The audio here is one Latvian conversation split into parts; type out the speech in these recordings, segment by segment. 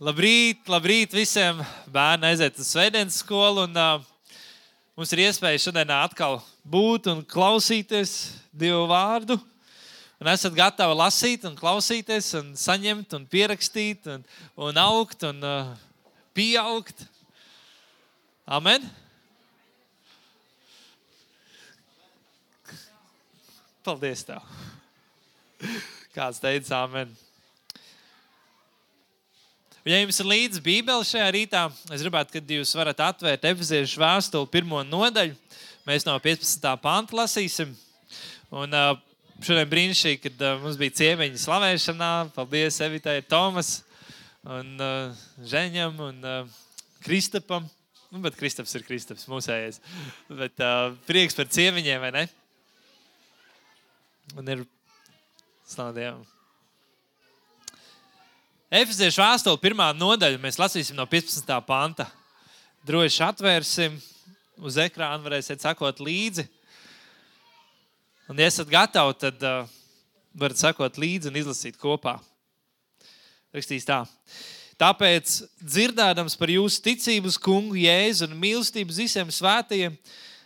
Labrīt, labrīt visiem bērniem, aiziet uz svētdienas skolu. Un, uh, mums ir iespēja šodien atkal būt un klausīties Dievu vārdu. Un esat gatavi lasīt, un klausīties, un saņemt, un pierakstīt, un, un augt, un uh, pieaugt. Amen! Paldies! Tev. Kāds teica, Amen! Ja jums ir līdzi Bībele šajā rītā, es gribētu, ka jūs varat atvērt efeziešu vēstuli pirmo nodaļu. Mēs no 15. panta lasīsim. Un, šodien brīnišķīgi, kad mums bija ciemiņa slavēšanā. Paldies Evitai, Tomas, un, uh, Ženam un uh, Kristapam. Nu, bet Kristaps ir Kristaps, mūsējais. Bet uh, prieks par ciemiņiem, vai ne? Un ir slāniem. Efeziešu vēstule, pirmā nodaļa, mēs lasīsim no 15. panta. Droši atvērsim uz ekrāna, varēsiet sekot līdzi. Un, ja esat gatavi, tad uh, varat sekot līdzi un izlasīt kopā. Rakstīs tā. Tāpēc, dzirdēdams par jūsu ticību uz kungu jēzu un mīlestību visiem svētajiem,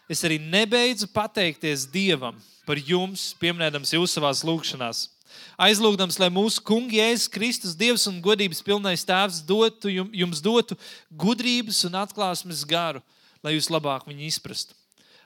es arī nebeidzu pateikties Dievam par jums, pieminēdams jūs savās lūgšanās aizlūgdams, lai mūsu kungs Jēzus Kristus, Dievs un godības pilnais Tēvs dotu, jums dotu gudrības un atklāsmes garu, lai jūs labāk viņu izprastu.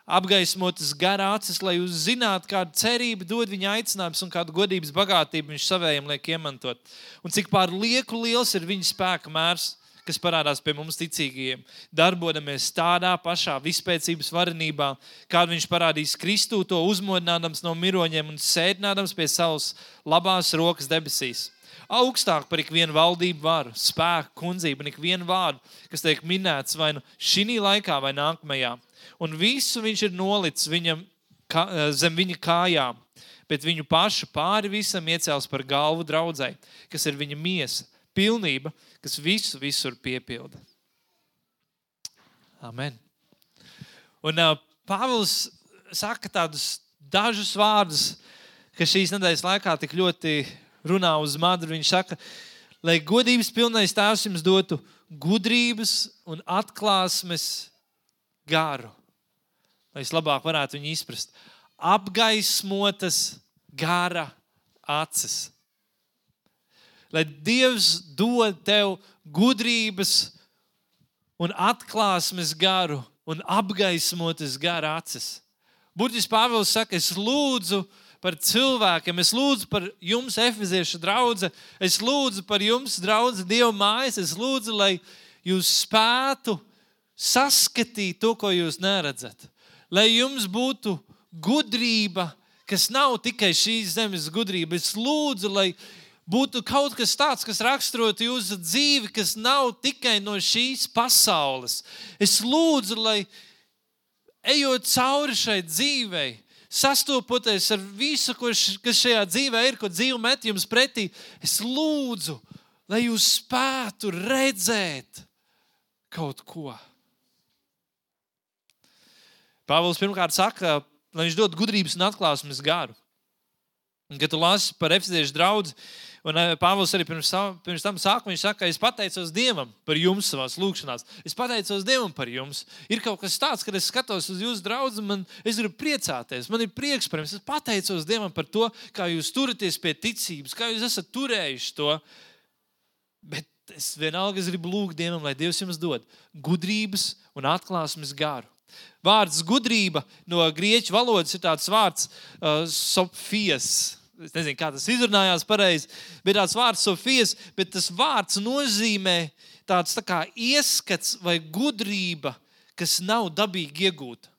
Apgaismotas garā acis, lai jūs zinātu, kādu cerību dod viņa aicinājums un kādu godības bagātību viņš savējiem liek iemantot. Un cik pār lieku liels ir viņa spēka mērs kas parādās pie mums ticīgajiem, darbojamies tādā pašā vispēcības varenībā, kādu viņš parādīs Kristū, to uzmodinādams no miroņiem un sēdinādams pie savas labās rokas debesīs. Augstāk par ikvienu valdību varu, spēku, kundzību un ikvienu vārdu, kas tiek minēts vai nu šī laikā, vai nākamajā. Un visu viņš ir nolicis viņam, ka, zem viņa kājām, bet viņu pašu pāri visam iecēls par galvu draudzē, kas ir viņa miesa, pilnība, kas visu visur piepilda. Amen. Un uh, Pāvils saka tādus dažus vārdus, kas šīs nedēļas laikā tik ļoti runā uz madru. Viņš saka, lai godības pilnais tēvs jums dotu gudrības un atklāsmes garu, lai es labāk varētu viņu izprast. Apgaismotas gara acis lai Dievs dod tev gudrības un atklāsmes garu un apgaismotas gara acis. Būtiski Pāvils saka, es lūdzu par cilvēkiem, es lūdzu par jums, efeziešu draugu, es lūdzu par jums, draugu, Dieva mājas, es lūdzu, lai jūs spētu saskatīt to, ko jūs neredzat. Lai jums būtu gudrība, kas nav tikai šīs zemes gudrība. Es lūdzu, lai būtu kaut kas tāds, kas raksturotu jūsu dzīvi, kas nav tikai no šīs pasaules. Es lūdzu, lai ejot cauri šai dzīvei, sastopoties ar visu, kas šajā dzīvē ir, ko dzīve met jums pretī, es lūdzu, lai jūs spētu redzēt kaut ko. Pāvils pirmkārt saka, lai viņš dod gudrības un atklāsmes garu. Un, kad tu lasi par efektīvu draugu, Un eh, Pāvils arī pirms, pirms tam saka, viņš saka, es pateicos Dievam par jums savā lūgšanā. Es pateicos Dievam par jums. Ir kaut kas tāds, kad es skatos uz jūsu draugu, man es gribu priecāties. Man ir prieks par jums. Es pateicos Dievam par to, kā jūs turaties pie ticības, kā jūs esat turējuši to. Bet es vienalga es gribu lūgt Dievam, lai Dievs jums dod gudrības un atklāsmes garu. Vārds gudrība no grieķu valodas ir tāds vārds, uh, sofijas Es nezinu, kā tas izrunājās pareizi, bet tāds vārds Sofijas, bet tas vārds nozīmē tāds tā kā ieskats vai gudrība, kas nav dabīgi iegūta.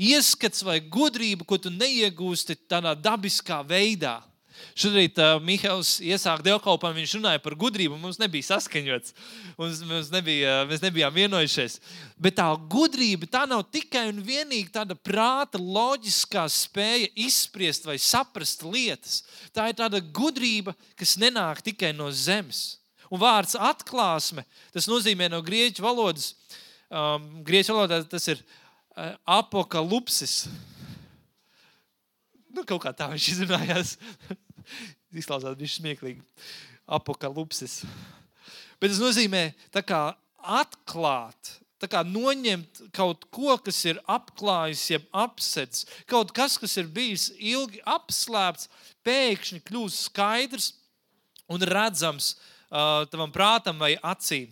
Ieskats vai gudrība, ko tu neiegūsti tādā dabiskā veidā. Šorīt uh, Mihāls iesāka dievkalpojumu, viņš runāja par gudrību, mums nebija saskaņots, mums, mums nebija, mēs nebijām vienojušies. Bet tā gudrība tā nav tikai un vienīgi tāda prāta, loģiskā spēja izspriest vai saprast lietas. Tā ir tāda gudrība, kas nenāk tikai no zemes. Un vārds atklāsme, tas nozīmē no grieķu valodas, um, grieķu valodā tas ir uh, apokalipsis. Nu, kaut kā tā viņš izrunājās. Izklausās viņš smieklīgi. Apokalipsis. Bet tas nozīmē atklāt, kā noņemt kaut ko, kas ir apklājis, jeb apsedis. Kaut kas, kas ir bijis ilgi apslēpts, pēkšņi kļūst skaidrs un redzams uh, tavam prātam vai acīm.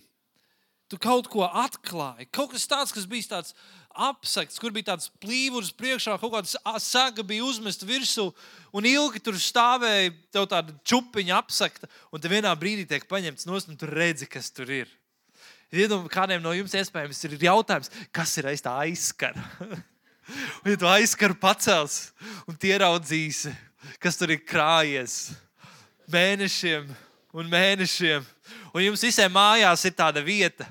Tu kaut ko atklāji. Kaut kas tāds, kas bija tāds apsakts, kur bija tāds plīvurs priekšā, kaut kāda saga bija uzmesta virsū, un ilgi tur stāvēja tāda čupiņa apsakta, un te vienā brīdī tiek paņemts nost, un tu redzi, kas tur ir. Iedomājieties, kādiem no jums iespējams ir jautājums, kas ir aiz tā aizskara. un, ja tu aizskaru pacels un ieraudzīsi, kas tur ir krājies mēnešiem un mēnešiem, un jums visiem mājās ir tāda vieta,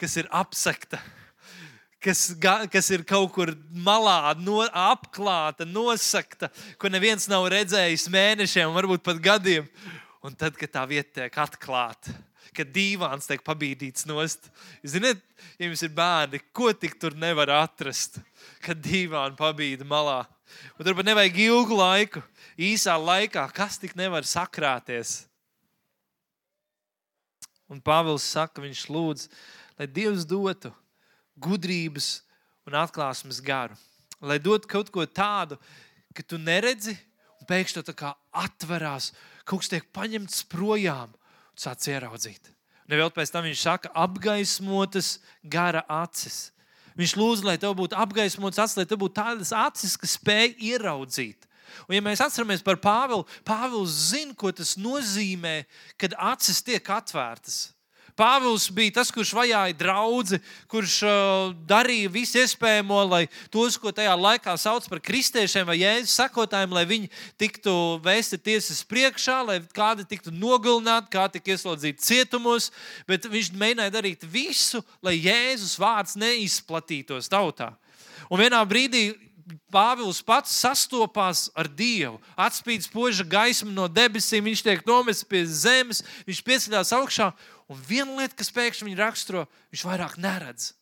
kas ir apsekta, kas, kas ir kaut kur malā, no, apklāta, nosakta, ko neviens nav redzējis mēnešiem, varbūt pat gadiem. Un tad, kad tā vieta tiek atklāta, kad dīvāns tiek pabīdīts nost, ziniet, ja jums ir bērni, ko tik tur nevar atrast, kad dīvāni pabīda malā. Un tur pat nevajag ilgu laiku, īsā laikā, kas tik nevar sakrāties. Un Pāvils saka, viņš lūdz, lai Dievs dotu gudrības un atklāsmes garu. Lai dotu kaut ko tādu, ka tu neredzi, un pēkšņi tā kā atverās, kaut kas tiek paņemts projām, un sāc ieraudzīt. Un vēl pēc tam viņš saka, apgaismotas gara acis. Viņš lūdz, lai tev būtu apgaismotas acis, lai tev būtu tādas acis, kas spēj ieraudzīt. Un, ja mēs atceramies par Pāvilu, Pāvils zina, ko tas nozīmē, kad acis tiek atvērtas. Pāvils bija tas, kurš vajāja draugu, kurš uh, darīja visu iespējamo, lai tos, ko tajā laikā sauc par kristiešiem vai jēzus sekotājiem, lai viņi tiktu vēsti tiesas priekšā, lai kādi tiktu nogalināti, kādi tiktu ieslodzīti cietumos. Bet viņš mēģināja darīt visu, lai Jēzus vārds neizplatītos tautā. Un vienā brīdī Pāvils pats sastopās ar Dievu. Atspīd spoža gaisma no debesīm, viņš tiek nomests pie zemes, viņš pieceļās augšā. Un viena lieta, kas pēkšņi viņu raksturo, viņš vairāk neredz.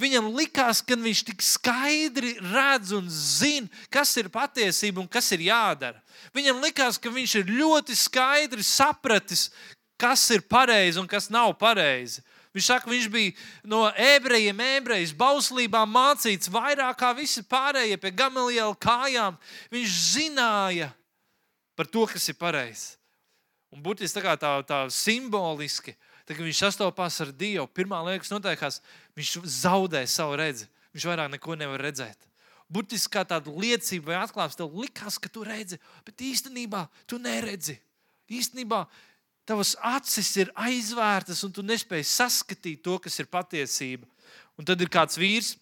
Viņam likās, ka viņš tik skaidri redz un zina, kas ir patiesība un kas ir jādara. Viņam likās, ka viņš ir ļoti skaidri sapratis, kas ir pareizi un kas nav pareizi. Viņš saka, viņš bija no ebrejiem, ebrejas bauslībā mācīts vairāk kā visi pārējie pie Gamaliela kājām. Viņš zināja par to, kas ir pareizi. Un būtiski tā, tā, tā simboliski, tad, kad viņš sastopās ar Dievu, pirmā lieta, kas notiekās, viņš zaudē savu redzi. Viņš vairāk neko nevar redzēt. Būtiski kā tāda liecība vai atklāsme, tev likās, ka tu redzi, bet īstenībā tu neredzi. Īstenībā Tavas acis ir aizvērtas, un tu nespēji saskatīt to, kas ir patiesība. Un tad ir kāds vīrs,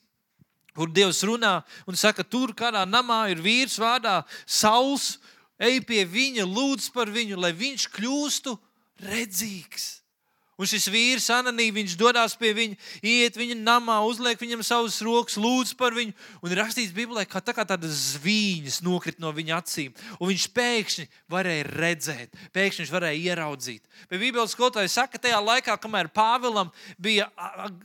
kur Dievs runā un saka, tur kādā namā ir vīrs vārdā Sauls. Ej pie viņa, lūdz par viņu, lai viņš kļūstu redzīgs. Un šis vīrs, Ananī, viņš dodas pie viņa, iet viņa namā, uzliek viņam savas rokas, lūdz par viņu. Un rakstīts Bībelē, ka tā kā tādas zvīņas nokrit no viņa acīm. Un viņš pēkšņi varēja redzēt, pēkšņi viņš varēja ieraudzīt. Bet Bībeles skolotāji saka, ka tajā laikā, kamēr Pāvilam bija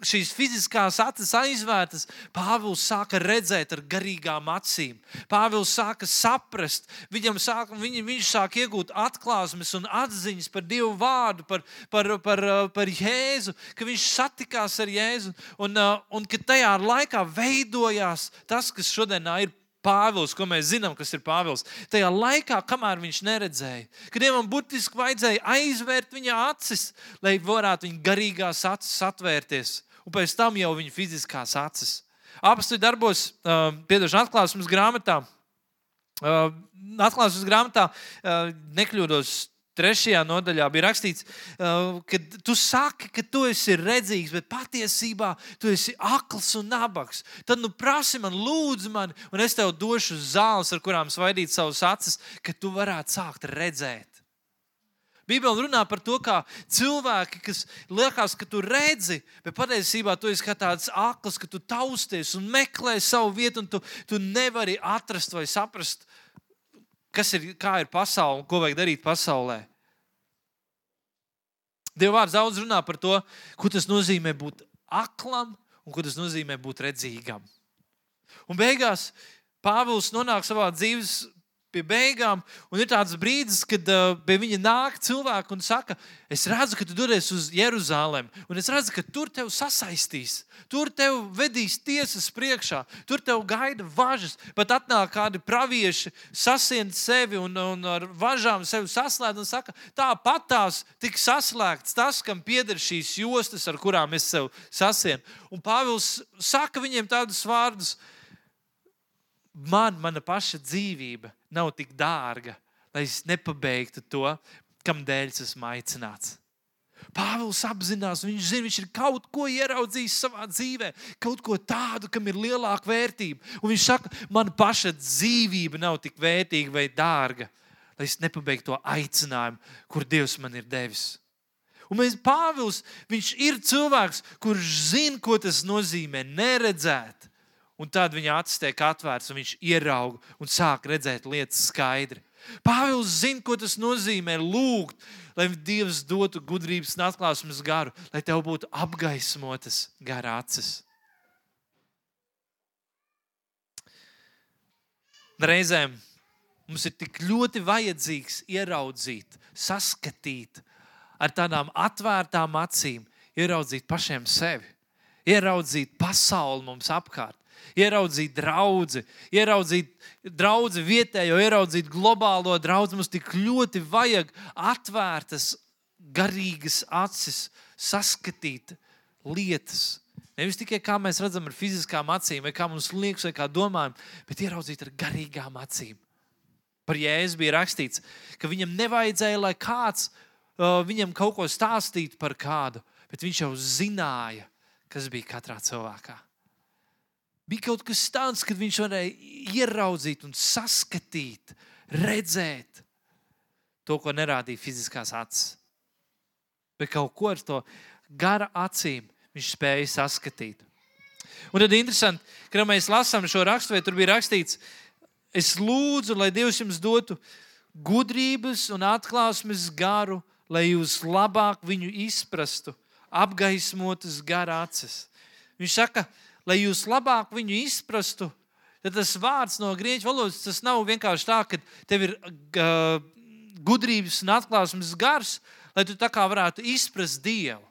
šīs fiziskās acis aizvērtas, Pāvils sāka redzēt ar garīgām acīm. Pāvils sāka saprast, viņam sāka, viņ, viņš sāka iegūt atklāsmes un atziņas par Dievu vārdu, par, par, par par Jēzu, ka viņš satikās ar Jēzu un, uh, un ka tajā laikā veidojās tas, kas šodienā ir Pāvils, ko mēs zinām, kas ir Pāvils. Tajā laikā, kamēr viņš neredzēja, kad Dievam burtiski vajadzēja aizvērt viņa acis, lai varētu viņa garīgās acis atvērties, un pēc tam jau viņa fiziskās acis. Apstājot darbos, uh, piedošana atklāsmes grāmatā. Uh, atklāsmes grāmatā uh, nekļūdos Trešajā nodaļā bija rakstīts, uh, ka tu saki, ka tu esi redzīgs, bet patiesībā tu esi akls un nabaks. Tad nu prasi man, lūdzu man, un es tev došu zāles, ar kurām svaidīt savus acis, ka tu varētu sākt redzēt. Bībeli runā par to, kā cilvēki, kas liekas, ka tu redzi, bet patiesībā tu esi tāds akls, ka tu tausties un meklē savu vietu, un tu, tu nevari atrast vai saprast, kas ir, kā ir pasaule un ko vajag darīt pasaulē. Dieva vārds daudz runā par to, ko tas nozīmē būt aklam un ko tas nozīmē būt redzīgam. Un beigās Pāvils nonāk savā dzīves pie beigām, un ir tāds brīdis, kad uh, pie viņa nāk cilvēki un saka, es redzu, ka tu dodies uz Jeruzalem, un es redzu, ka tur tev sasaistīs, tur tev vedīs tiesas priekšā, tur tev gaida važas. Pat atnāk kādi pravieši, sasien sevi un, un ar važām sevi saslēdz un saka, tāpat tās tika saslēgts tas, kam pieder šīs jostas, ar kurām es sev sasienu. Un Pāvils saka viņiem tādus vārdus man, mana paša dzīvība nav tik dārga, lai es nepabeigtu to, kam dēļ es esmu aicināts. Pāvils apzinās, viņš zina, viņš ir kaut ko ieraudzījis savā dzīvē, kaut ko tādu, kam ir lielāka vērtība. Un viņš saka, man paša dzīvība nav tik vērtīga vai dārga, lai es nepabeigtu to aicinājumu, kur Dievs man ir devis. Un mēs, Pāvils, viņš ir cilvēks, kurš zina, ko tas nozīmē neredzēt, Un tad viņa acis tiek atvērts, un viņš ieraug un sāk redzēt lietas skaidri. Pāvils zina, ko tas nozīmē lūgt, lai Dievs dotu gudrības un atklāsmes garu, lai tev būtu apgaismotas gara acis. Reizēm mums ir tik ļoti vajadzīgs ieraudzīt, saskatīt ar tādām atvērtām acīm, ieraudzīt pašiem sevi, ieraudzīt pasauli mums apkārt ieraudzīt draugu, ieraudzīt draugu vietējo, ieraudzīt globālo draugu. Mums tik ļoti vajag atvērtas, garīgas acis, saskatīt lietas. Nevis tikai kā mēs redzam ar fiziskām acīm, vai kā mums liekas, vai kā domājam, bet ieraudzīt ar garīgām acīm. Par Jēzu bija rakstīts, ka viņam nevajadzēja, lai kāds uh, viņam kaut ko stāstītu par kādu, bet viņš jau zināja, kas bija katrā cilvēkā. Bija kaut kas tāds, kad viņš varēja ieraudzīt un saskatīt, redzēt to, ko nerādīja fiziskās acis. Bet kaut ko ar to gara acīm viņš spēja saskatīt. Un tad interesanti, ka mēs lasām šo rakstu, vai tur bija rakstīts, es lūdzu, lai Dievs jums dotu gudrības un atklāsmes garu, lai jūs labāk viņu izprastu, apgaismotas gara acis. Viņš saka, ka lai jūs labāk viņu izprastu, tad tas vārds no grieķu valodas tas nav vienkārši tā, ka tev ir uh, gudrības un atklāsmes gars, lai tu tā kā varētu izprast Dievu.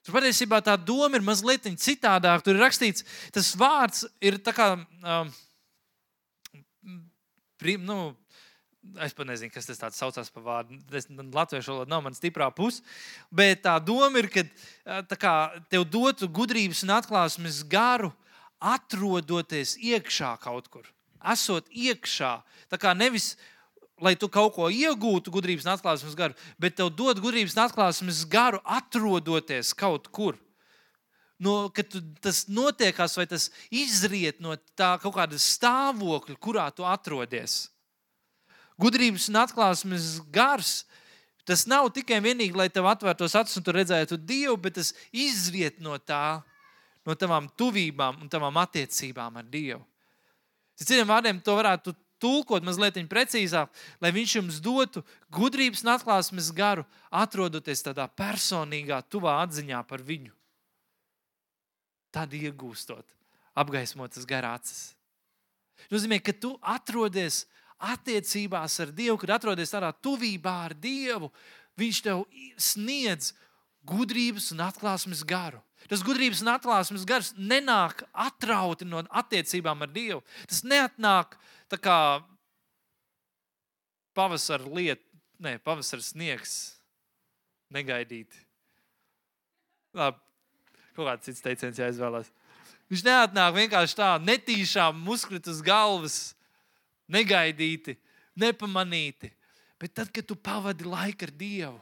Tur patiesībā tā doma ir mazliet citādāka. Tur ir rakstīts, tas vārds ir tā kā. Um, nu, Es pat nezinu, kas tas saucās par vārdu. Latviešu valoda nav mana stiprā puse. Bet tā doma ir, ka kā, tev dotu gudrības un atklāsmes garu, atrodoties iekšā kaut kur. Esot iekšā. Tā kā nevis lai tu kaut ko iegūtu, gudrības un atklāsmes garu, bet tev dod gudrības un atklāsmes garu, atrodoties kaut kur. No, kad tu, tas notiekās, vai tas izriet no tā kaut kāda stāvokļa, kurā tu atrodies gudrības un atklāsmes gars. Tas nav tikai vienīgi, lai tev atvērtos acis un tu redzētu Dievu, bet tas izriet no tā, no tavām tuvībām un tavām attiecībām ar Dievu. Citiem vārdiem, to varētu tulkot mazliet precīzāk, lai Viņš jums dotu gudrības un atklāsmes garu, atrodoties tādā personīgā, tuvā atziņā par Viņu. Tad iegūstot, apgaismotas garācis. Tas nozīmē, ka tu atrodies attiecībās ar Dievu, kad atrodies tādā tuvībā ar Dievu, Viņš tev sniedz gudrības un atklāsmes garu. Tas gudrības un atklāsmes gars nenāk atrauti no attiecībām ar Dievu. Tas neatnāk tā kā pavasara lieta, ne pavasara sniegs, negaidīti. Labi, kaut kāds cits teiciens jāizvēlās. Viņš neatnāk vienkārši tā, netīšām muskuļus uz galvas negaidīti, nepamanīti. Bet tad, kad tu pavadi laiku ar Dievu,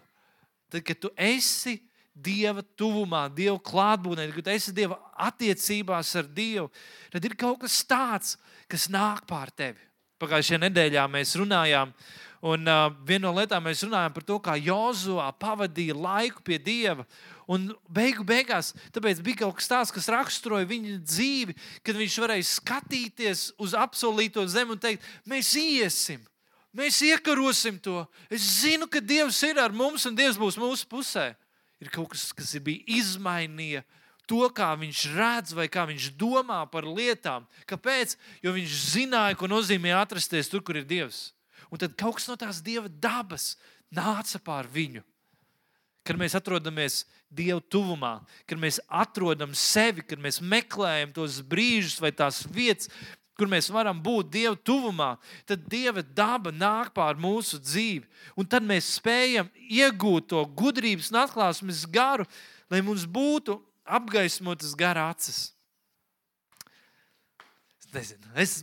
tad, kad tu esi Dieva tuvumā, Dieva klātbūtnē, kad esi Dieva attiecībās ar Dievu, tad ir kaut kas tāds, kas nāk pār tevi. Pagājušajā nedēļā mēs runājām, un uh, viena no lietām mēs runājām par to, kā Jozua pavadīja laiku pie Dieva. Un beigu beigās bija kaut kas tāds, kas raksturoja viņa dzīvi, kad viņš varēja skatīties uz apsolīto zemi un teikt, mēs iesim, mēs iekarosim to. Es zinu, ka Dievs ir ar mums un Dievs būs mūsu pusē. Ir kaut kas, kas bija izmainījis to, kā viņš redz vai kā viņš domā par lietām. Kāpēc? Jo viņš zināja, ko nozīmē atrasties tur, kur ir Dievs. Un tad kaut kas no tās dieva dabas nāca pār viņu. Kad mēs atrodamies Dieva tuvumā, kad mēs atrodam sevi, kad mēs meklējam tos brīžus vai tās vietas, kur mēs varam būt Dieva tuvumā, tad Dieva daba nāk pār mūsu dzīvi. Un tad mēs spējam iegūt to gudrības un atklāsmes garu, lai mums būtu apgaismotas gara acis. Es nezinu, es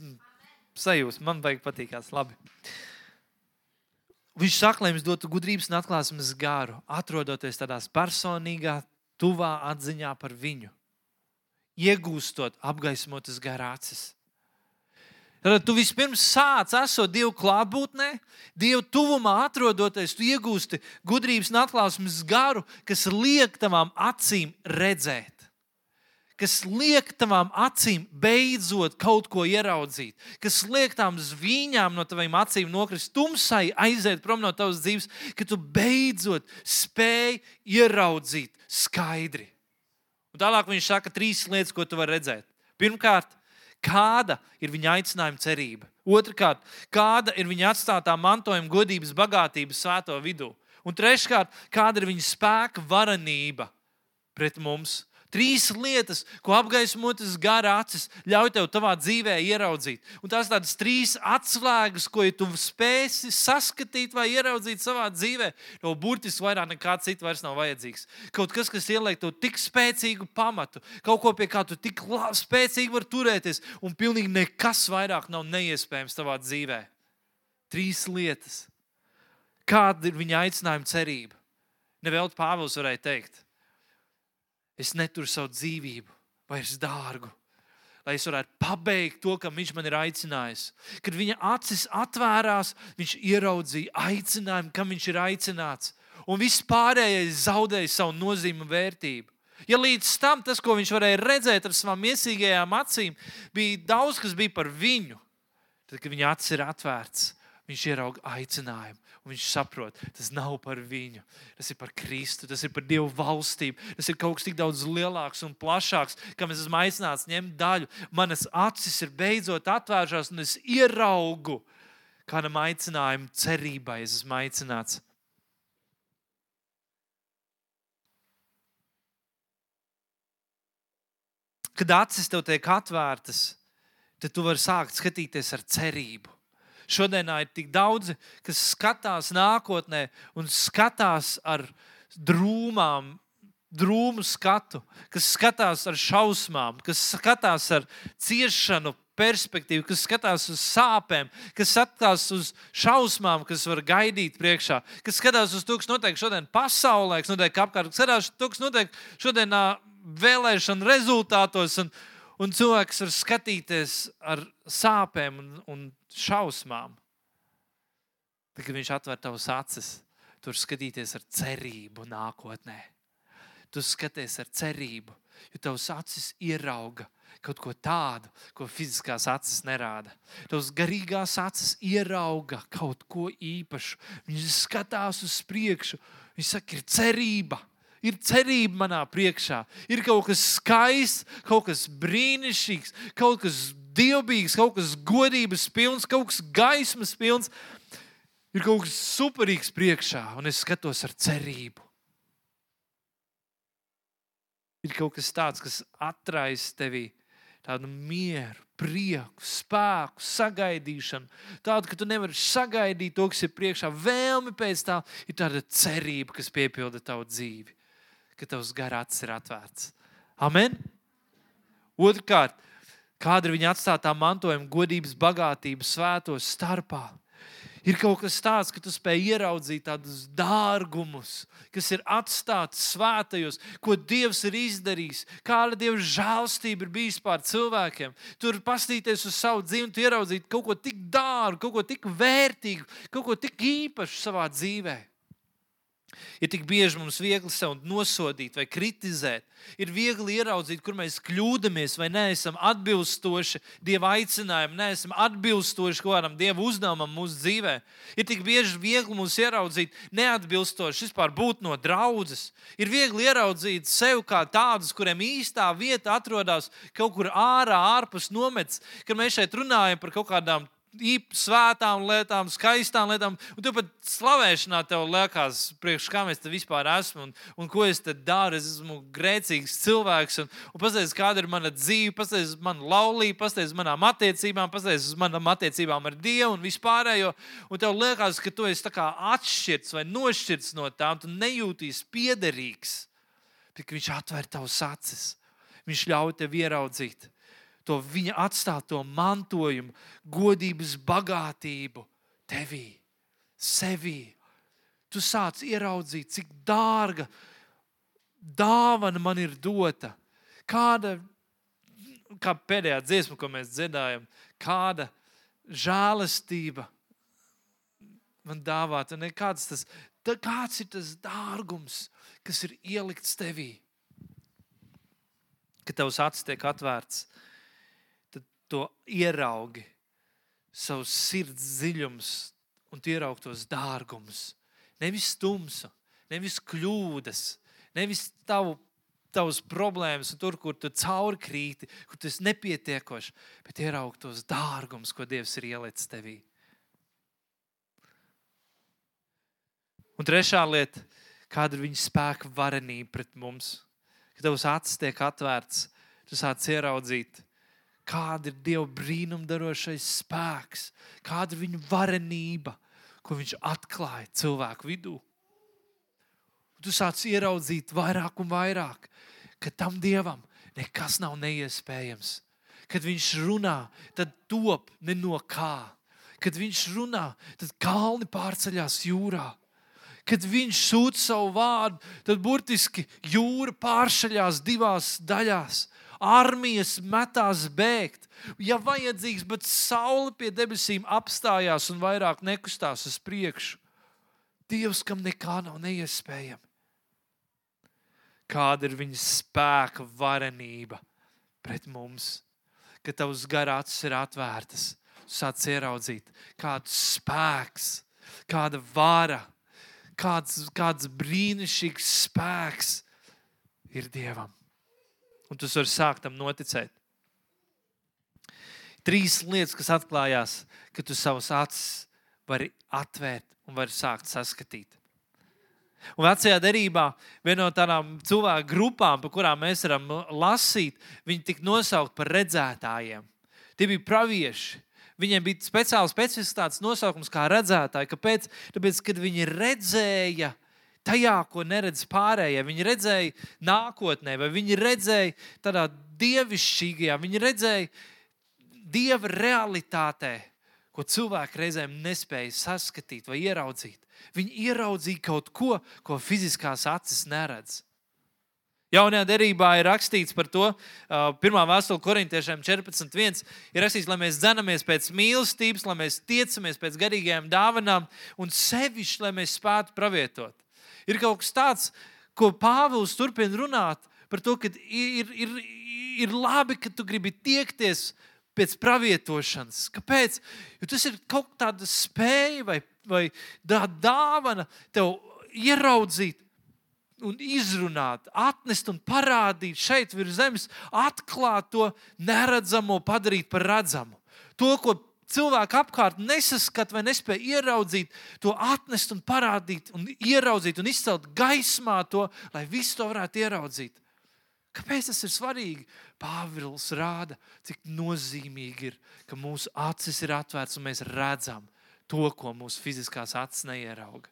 sajūsmu, man vajag patīkās labi. Viņš saka, lai mums dotu gudrības un atklāsmes garu, atrodoties tādā personīgā, tuvā atziņā par viņu, iegūstot apgaismotas garācis. Tad tu vispirms sāc esot Dieva klātbūtnē, Dieva tuvumā atrodoties, tu iegūsti gudrības un atklāsmes garu, kas liek tavām acīm redzēt kas liek tavām acīm beidzot kaut ko ieraudzīt, kas liek tām zvīņām no tavām acīm nokrist tumsai, aiziet prom no tavas dzīves, ka tu beidzot spēj ieraudzīt skaidri. Un tālāk viņš saka trīs lietas, ko tu vari redzēt. Pirmkārt, kāda ir viņa aicinājuma cerība. Otrakārt, kāda ir viņa atstātā mantojuma, godības, bagātības svēto vidū. Un treškārt, kāda ir viņa spēka varenība pret mums. Trīs lietas, ko apgaismotas gara acis ļauj tev savā dzīvē ieraudzīt. Un tās tādas trīs atslēgas, ko ja tu spēsi saskatīt vai ieraudzīt savā dzīvē, tev burtiski vairāk nekā cits vairs nav vajadzīgs. Kaut kas, kas ieliek tev tik spēcīgu pamatu, kaut ko pie kā tu tik spēcīgi vari turēties, un pilnīgi nekas vairāk nav neiespējams savā dzīvē. Trīs lietas. Kāda ir viņa aicinājuma cerība? Nevēl Pāvils varēja teikt es neturu savu dzīvību vairs dārgu. Lai es varētu pabeigt to, kam viņš man ir aicinājis. Kad viņa acis atvērās, viņš ieraudzīja aicinājumu, kam viņš ir aicināts. Un viss pārējais zaudēja savu nozīmi un vērtību. Ja līdz tam tas, ko viņš varēja redzēt ar savām iesīgajām acīm, bija daudz, kas bija par viņu, tad, kad viņa acis ir atvērts, viņš ierauga aicinājumu. Viņš saprot, tas nav par viņu. Tas ir par Kristu, tas ir par Dievu valstību. Tas ir kaut kas tik daudz lielāks un plašāks, kam es esmu aicināts ņemt daļu. Manas acis ir beidzot atvēršās, un es ieraugu kādam aicinājumam, cerībai. Es esmu aicināts. Kad acis tev tiek atvērtas, tad tu vari sākt skatīties ar cerību. Šodienā ir tik daudzi, kas skatās nākotnē un skatās ar drūmām, drūmu skatu, kas skatās ar šausmām, kas skatās ar ciešanu, perspektīvu, kas skatās uz sāpēm, kas skatās uz šausmām, kas var gaidīt priekšā, kas skatās uz to, kas notiek šodien pasaulē, kas notiek apkārt, kas skatās uz to, kas notiek šodienā vēlēšanu rezultātos. Un, un cilvēks var skatīties ar sāpēm un, un šausmām. Tad, kad viņš atver tavas acis, tur skatīties ar cerību nākotnē. Tu skaties ar cerību, jo tavs acis ierauga kaut ko tādu, ko fiziskās acis nerāda. Tavs garīgās acis ierauga kaut ko īpašu. Viņš skatās uz priekšu. Viņš saka, ir cerība ir cerība manā priekšā. Ir kaut kas skaists, kaut kas brīnišķīgs, kaut kas dievbijīgs, kaut kas godības pilns, kaut kas gaismas pilns. Ir kaut kas superīgs priekšā, un es skatos ar cerību. Ir kaut kas tāds, kas atraisa tevī tādu mieru, prieku, spēku, sagaidīšanu. Tādu, ka tu nevari sagaidīt to, kas ir priekšā. Vēlme pēc tā ir tāda cerība, kas piepilda tavu dzīvi ka tavs garāts ir atvērts. Amen! Otrkārt, kāda ir viņa atstātā mantojuma, godības, bagātības, svētos starpā. Ir kaut kas tāds, ka tu spēj ieraudzīt tādus dārgumus, kas ir atstāti svētajos, ko Dievs ir izdarījis, kāda Dieva žēlstība ir bijusi pār cilvēkiem. Tur pastīties uz savu dzīvi, ieraudzīt kaut ko tik dārgu, kaut ko tik vērtīgu, kaut ko tik īpašu savā dzīvēm. Ir tik bieži mums viegli sevi nosodīt vai kritizēt. Ir viegli ieraudzīt, kur mēs kļūdāmies vai neesam atbilstoši Dieva aicinājumam, neesam atbilstoši kaut kādam Dieva uzdevumam mūsu dzīvē. Ir tik bieži viegli mums ieraudzīt neatbilstoši vispār būt no draudzes. Ir viegli ieraudzīt sevi kā tādus, kuriem īstā vieta atrodas kaut kur ārā, ārpus nometnes. Kad mēs šeit runājam par kaut kādām svētām lietām, skaistām lietām. Un tu pat slavēšanā tev liekas, priekš kā mēs te vispār esam un, un ko es te daru. Es esmu grēcīgs cilvēks. Un, un paskatieties, kāda ir mana dzīve, paskatieties, mana laulība, paskatieties, manām attiecībām, paskatieties, manām attiecībām ar Dievu un vispārējo. Un tev liekas, ka tu esi atšķirts vai nošķirts no tām, tu nejūties piederīgs. Tik viņš atver tavus acis, viņš ļauj tev ieraudzīt to viņa atstāto mantojumu, godības bagātību tevī, sevī. Tu sāc ieraudzīt, cik dārga dāvana man ir dota. Kāda, kā pēdējā dziesma, ko mēs dzirdējām, kāda žēlastība man dāvāta. Kāds, tas, kāds ir tas dārgums, kas ir ielikts tevī? Kad tavs acis tiek atvērts, to ieraugi, savus sirds dziļumus un ieraugi tos dārgumus. Nevis tumsu, nevis kļūdas, nevis tavu, tavas problēmas, tur, kur tu caurkrīti, kur tu esi nepietiekošs, bet ieraugi tos dārgumus, ko Dievs ir ielicis tevī. Un trešā lieta, kāda ir viņa spēka varenība pret mums. Kad tavs acis tiek atvērts, tu sāc ieraudzīt, kāda ir Dieva brīnumdarošais spēks, kāda ir viņa varenība, ko viņš atklāja cilvēku vidū. Tu sāc ieraudzīt vairāk un vairāk, ka tam Dievam nekas nav neiespējams. Kad viņš runā, tad top ne no kā. Kad viņš runā, tad kalni pārceļās jūrā. Kad viņš sūta savu vārdu, tad burtiski jūra pārceļās divās daļās armijas metās bēgt. Ja vajadzīgs, bet saule pie debesīm apstājās un vairāk nekustās uz priekšu. Dievs, kam nekā nav neiespējami. Kāda ir viņa spēka varenība pret mums, kad tavs garāts ir atvērtas, sāc ieraudzīt, kāds spēks, kāda vara, kāds, kāds brīnišķīgs spēks ir Dievam un tu vari sākt tam noticēt. Trīs lietas, kas atklājās, ka tu savus acis vari atvērt un vari sākt saskatīt. Un vecajā derībā viena no tādām cilvēku grupām, par kurām mēs varam lasīt, viņi tika nosaukti par redzētājiem. Tie bija pravieši. Viņiem bija speciāls specifiskāts nosaukums kā redzētāji. Kāpēc? Tāpēc, kad viņi redzēja tajā, ko neredz pārējie. Viņi redzēja nākotnē, vai viņi redzēja tādā dievišķīgajā, viņi redzēja dieva realitātē, ko cilvēki reizēm nespēja saskatīt vai ieraudzīt. Viņi ieraudzīja kaut ko, ko fiziskās acis neredz. Jaunajā derībā ir rakstīts par to, pirmā vēstule korintiešiem 14.1. ir rakstīts, lai mēs dzenamies pēc mīlestības, lai mēs tiecamies pēc garīgajām dāvanām un sevišķi, lai mēs spētu pravietot. Ir kaut kas tāds, ko Pāvils turpina runāt par to, ka ir, ir, ir labi, ka tu gribi tiekties pēc pravietošanas. Kāpēc? Jo tas ir kaut kāda spēja vai, vai dāvana tev ieraudzīt. Un izrunāt, atnest un parādīt šeit virs zemes, atklāt to neredzamo, padarīt par redzamu. To, ko cilvēki apkārt nesaskata vai nespēja ieraudzīt, to atnest un parādīt, un ieraudzīt un izcelt gaismā to, lai visi to varētu ieraudzīt. Kāpēc tas ir svarīgi? Pāvils rāda, cik nozīmīgi ir, ka mūsu acis ir atvērtas un mēs redzam to, ko mūsu fiziskās acis neierauga.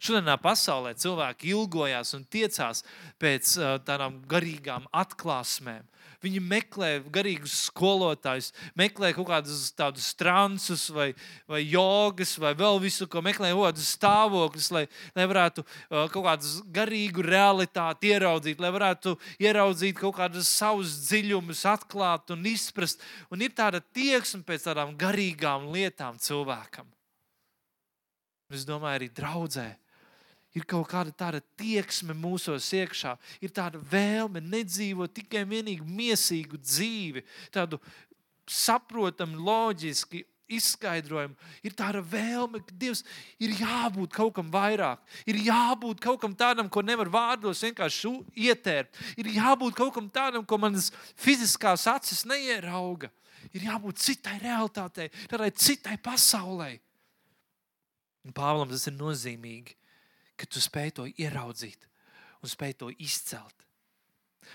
Šodienā pasaulē cilvēki ilgojās un tiecās pēc uh, tādām garīgām atklāsmēm. Viņi meklē garīgus skolotājus, meklē kaut kādus tādus transus, vai, vai jogas, vai vēl visu, ko meklē, kādus stāvokļus, lai, lai varētu uh, kaut kādu garīgu realitāti ieraudzīt, lai varētu ieraudzīt kaut kādus savus dziļumus, atklāt un izprast. Un ir tāda tieksme pēc tādām garīgām lietām cilvēkam. Es domāju, arī draudzē ir kaut kāda tāda tieksme mūsos iekšā, ir tāda vēlme nedzīvot tikai vienīgi mīsīgu dzīvi, tādu saprotamu, loģiski izskaidrojumu. Ir tāda vēlme, ka Dievs ir jābūt kaut kam vairāk, ir jābūt kaut kam tādam, ko nevar vārdos vienkārši ietērt, ir jābūt kaut kam tādam, ko manas fiziskās acis neierauga. ir jābūt citai realitātei, tādai citai pasaulē. Un Pāvlam tas ir nozīmīgi, ka tu spēj to ieraudzīt un spēj to izcelt.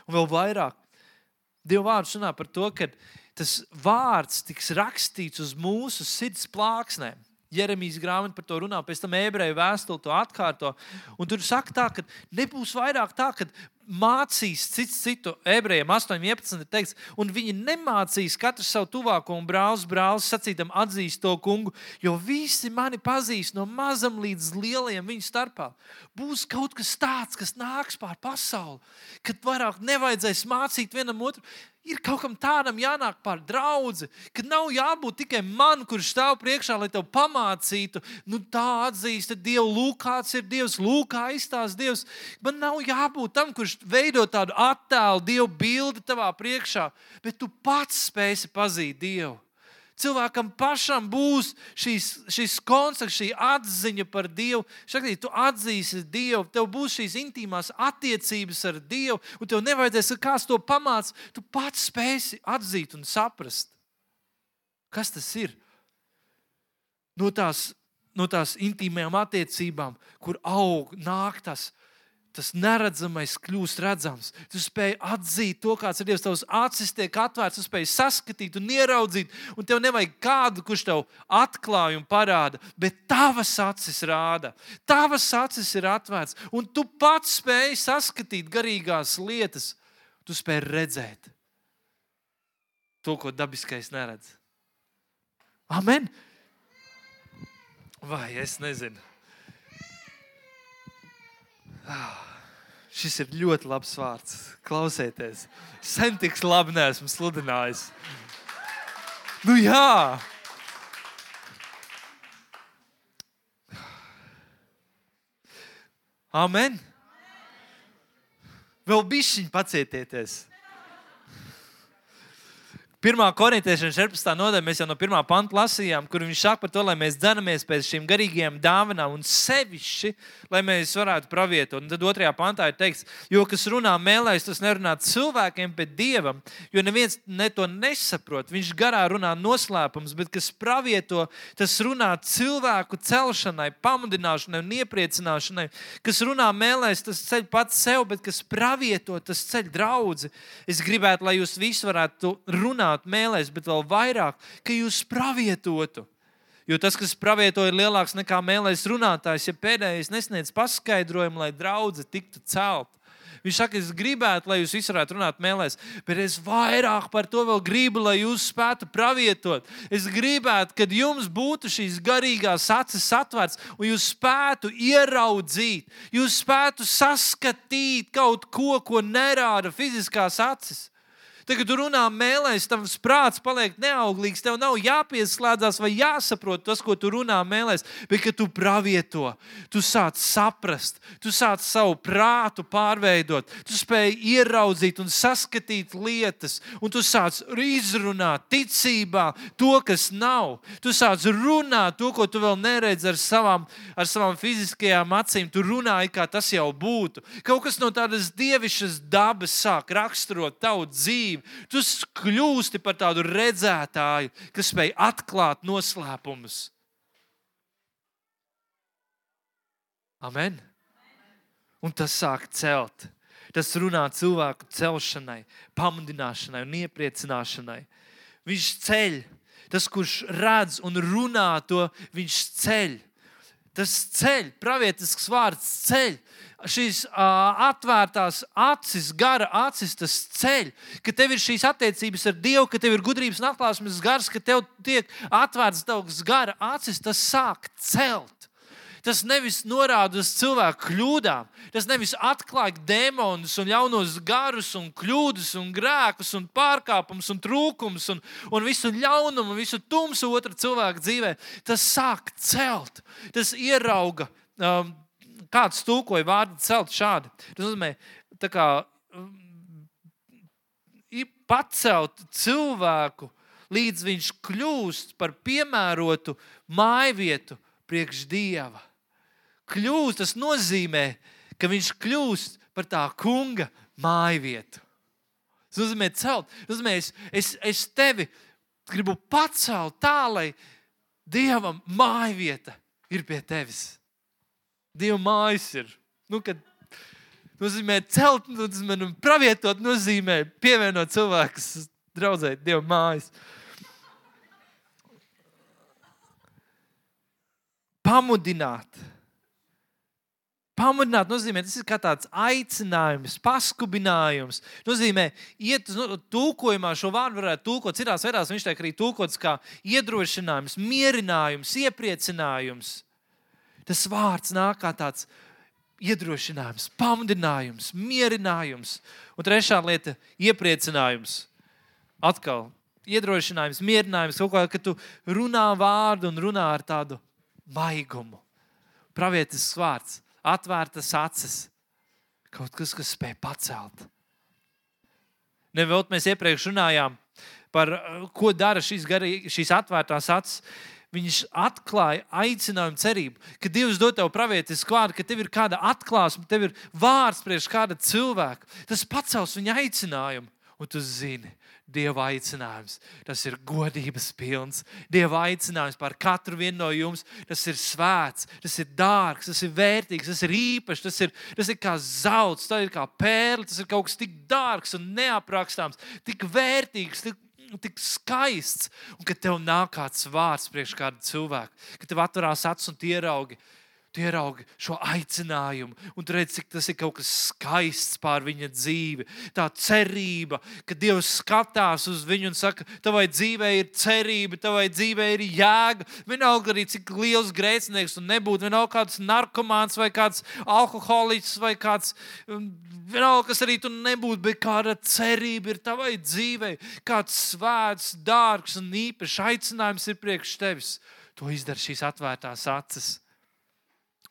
Un vēl vairāk, Dieva vārds runā par to, ka tas vārds tiks rakstīts uz mūsu sirds plāksnēm. Jeremijas grāmata par to runā, pēc tam ebreju vēstuli to atkārto. Un tur saka, tā, ka nebūs vairāk tā, ka mācīs cits citu, ebrejiem 8,11 ir teikts, un viņi nemācīs katru savu tuvāko un brālis, brālis sacītam, atzīst to kungu, jo visi mani pazīst no mazam līdz lielajam viņu starpā. Būs kaut kas tāds, kas nāks pār pasauli, kad vairāk nevajadzēs mācīt vienam otru. Ir kaut kam tādam jānāk par draugu, ka nav jābūt tikai man, kurš stāv priekšā, lai tev pamācītu, nu tā atzīst Dievu, lūk, kāds ir Dievs, lūk, kā izstāsta Dievs. Man nav jābūt tam, kurš veidot tādu attēlu, Dieva bildi tavā priekšā, bet tu pats spēsi pazīt Dievu. Cilvēkam pašam būs šīs, šis koncepts, šī atziņa par Dievu. Šakīt, tu atzīsi Dievu, tev būs šīs intīmās attiecības ar Dievu, un tev nevajadzēs, ka kāds to pamāca. Tu pats spēsi atzīt un saprast, kas tas ir. No tās, no tās intīmajām attiecībām, kur aug, nāk tas tas neredzamais kļūst redzams. Tu spēj atzīt to, kāds ir Dievs. Tavs acis tiek atvērts, tu spēj saskatīt un ieraudzīt. Un tev nevajag kādu, kurš tev atklāja un parāda, bet tavas acis rāda. Tavas acis ir atvērts, un tu pats spēj saskatīt garīgās lietas. Tu spēj redzēt to, ko dabiskais neredz. Amen! Vai es nezinu? Ah. Šis ir ļoti labs vārds. Klausieties, sen tik labi neesmu sludinājis. Nu, jā, Amen. Vēl bišķiņi pacietieties. Pirmā korintiešiem 14. nodaļā mēs jau no pirmā panta lasījām, kur viņš saka par to, lai mēs dzenamies pēc šīm garīgajām dāvanām un sevišķi, lai mēs varētu pravietot. Un tad otrajā pantā ir teikts, jo kas runā mēlēs, tas nerunā cilvēkiem, bet dievam, jo neviens ne to nesaprot. Viņš garā runā noslēpums, bet kas pravieto, tas runā cilvēku celšanai, pamudināšanai un iepriecināšanai. Kas runā mēlēs, tas ceļ pats sev, bet kas pravieto, tas ceļ draugu. Es gribētu, lai jūs visi varētu runāt runāt mēlēs, bet vēl vairāk, ka jūs pravietotu. Jo tas, kas pravieto, ir lielāks nekā mēlēs runātājs, ja pēdējais nesniedz paskaidrojumu, lai draudzene tiktu celta. Viņš saka, es gribētu, lai jūs visi varētu runāt mēlēs, bet es vairāk par to vēl gribu, lai jūs spētu pravietot. Es gribētu, kad jums būtu šīs garīgās acis atvērts, un jūs spētu ieraudzīt, jūs spētu saskatīt kaut ko, ko nerāda fiziskās acis. Tagad, kad tu runā mēlēs, tavs prāts paliek neauglīgs. Tev nav jāpieslēdzas vai jāsaprot tas, ko tu runā mēlēs, bet kad tu pravieto, tu sāc saprast, tu sāc savu prātu pārveidot, tu spēj ieraudzīt un saskatīt lietas, un tu sāc izrunāt ticībā to, kas nav. Tu sāc runāt to, ko tu vēl neredzi ar savām, ar savām fiziskajām acīm. Tu runāji, kā tas jau būtu. Kaut kas no tādas dievišķas dabas sāk raksturot tavu dzīvi dzīvi. Tu kļūsti par tādu redzētāju, kas spēj atklāt noslēpumus. Amen. Un tas sāk celt. Tas runā cilvēku celšanai, pamudināšanai un iepriecināšanai. Viņš ceļ. Tas, kurš redz un runā to, viņš ceļ. Tas ceļ, pravietisks vārds ceļ šīs uh, atvērtās acis, gara acis, tas ceļ, ka tev ir šīs attiecības ar Dievu, ka tev ir gudrības un atklāsmes gars, ka tev tiek atvērts tavs gara acis, tas sāk celt. Tas nevis norāda uz cilvēku kļūdām, tas nevis atklāja demonus un ļaunos garus, un kļūdas, un grēkus, un pārkāpumus, un trūkumus, un, un visu ļaunumu, un visu tumsu otra cilvēka dzīvē. Tas sāk celt, tas ierauga um, kāds tūkoja vārdu celt šādi. Tas nozīmē, kā, mm, pacelt cilvēku, līdz viņš kļūst par piemērotu mājvietu priekš dieva. Kļūst, tas nozīmē, ka viņš kļūst par tā kunga mājvietu. Tas nozīmē, celt. Tas nozīmē, es, es, es tevi gribu pacelt tā, lai Dievam māja vieta ir pie tevis. Dieva mājas ir. Nu, kad nozīmē celt, nozīmē nu, pravietot, nozīmē pievienot cilvēkus, draudzēt Dieva mājas. Pamudināt. Pamudināt nozīmē, tas ir kā tāds aicinājums, paskubinājums. Nozīmē, iet nu, tulkojumā šo vārdu varētu tulkot citās veidās. Viņš tiek arī tulkots kā iedrošinājums, mierinājums, iepriecinājums. Tas vārds nāk kā tāds iedrošinājums, pamudinājums, mierinājums. Un trešā lieta - iepriecinājums. Atkal iedrošinājums, mierinājums, kaut kā, ka tu runā vārdu un runā ar tādu maigumu. Pravietisks vārds, atvērtas acis, kaut kas, kas spēj pacelt. Nevēl mēs iepriekš runājām par ko dara šīs, garī, šīs atvērtās acis. Viņš atklāja aicinājumu, cerību, ka Dievs dod tev pravietisku vārdu, ka tev ir kāda atklāsme, tev ir vārds priekš kāda cilvēka. Tas pacels viņa aicinājumu, un tu zini, Dieva aicinājums. Tas ir godības pilns. Dieva aicinājums par katru vienu no jums. Tas ir svēts, tas ir dārgs, tas ir vērtīgs, tas ir īpašs, tas ir, tas ir kā zelts, tas ir kā pērle, tas ir kaut kas tik dārgs un neaprakstāms, tik vērtīgs, tik tik skaists, un kad tev nāk kāds vārds priekš kāda cilvēka, kad tev atverās acis un ieraugi, Tu ieraugi šo aicinājumu, un tu redzi, cik tas ir kaut kas skaists pār viņa dzīvi. Tā cerība, ka Dievs skatās uz viņu un saka, tavai dzīvei ir cerība, tavai dzīvei ir jēga. Vienalga arī cik liels grēcinieks tu nebūtu, vienalga kāds narkomāns vai kāds alkoholiķis vai kāds, um, vienalga kas arī tu nebūtu, bet kāda cerība ir tavai dzīvei, kāds svēts, dārgs un īpašs aicinājums ir priekš tevis. To izdara šīs atvērtās acis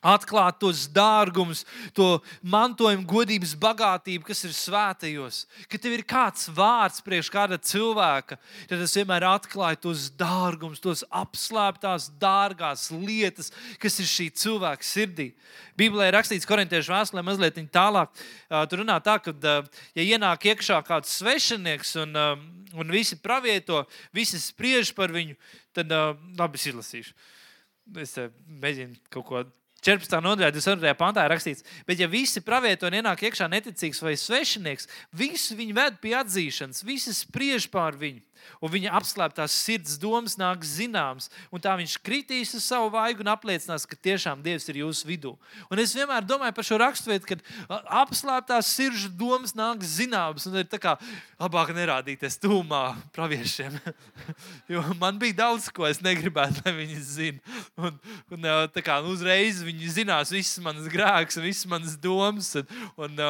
atklāt tos dārgumus, to mantojumu, godības bagātību, kas ir svētajos. Kad tev ir kāds vārds priekš kāda cilvēka, tad tas vienmēr atklāja tos dārgumus, tos apslēptās, dārgās lietas, kas ir šī cilvēka sirdī. Bībelē ir rakstīts, korintiešu vēstulē, mazliet tālāk. Tur runā tā, ka, ja ienāk iekšā kāds svešinieks un, un visi pravieto, visi spriež par viņu, tad labi, es izlasīšu. Es mēģinu kaut ko 14. nodaļā, 22. pantā rakstīts, bet ja visi pravieto un ienāk iekšā neticīgs vai svešinieks, visi viņu ved pie atzīšanas, visi spriež pār viņu un viņa apslēptās sirds domas nāk zināmas. Un tā viņš kritīs uz savu vaigu un apliecinās, ka tiešām Dievs ir jūsu vidū. Un es vienmēr domāju par šo raksturvietu, kad apslēptās sirds domas nāk zināmas. Un ir tā kā labāk nerādīties tūmā praviešiem. jo man bija daudz, ko es negribētu, lai viņi zinātu. Un, un tā kā nu, uzreiz viņi zinās visas manas grēks un visas manas domas un, un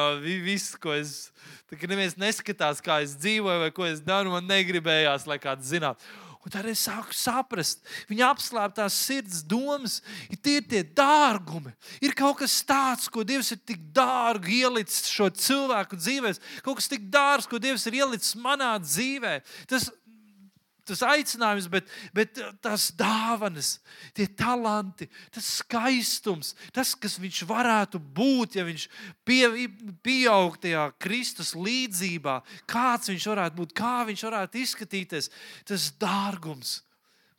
viss, ko es Tā kā neviens neskatās, kā es dzīvoju vai ko es daru, man negribējās, lai kāds zinātu. Un tad es sāku saprast, viņa apslēptās sirds domas, ir tie, tie dārgumi. Ir kaut kas tāds, ko Dievs ir tik dārgi ielicis šo cilvēku dzīvēm, kaut kas tik dārgs, ko Dievs ir ielicis manā dzīvē. Tas tas aicinājums, bet, bet tās dāvanas, tie talanti, tas skaistums, tas, kas viņš varētu būt, ja viņš pie, pieaug tajā Kristus līdzībā, kāds viņš varētu būt, kā viņš varētu izskatīties, tas dārgums,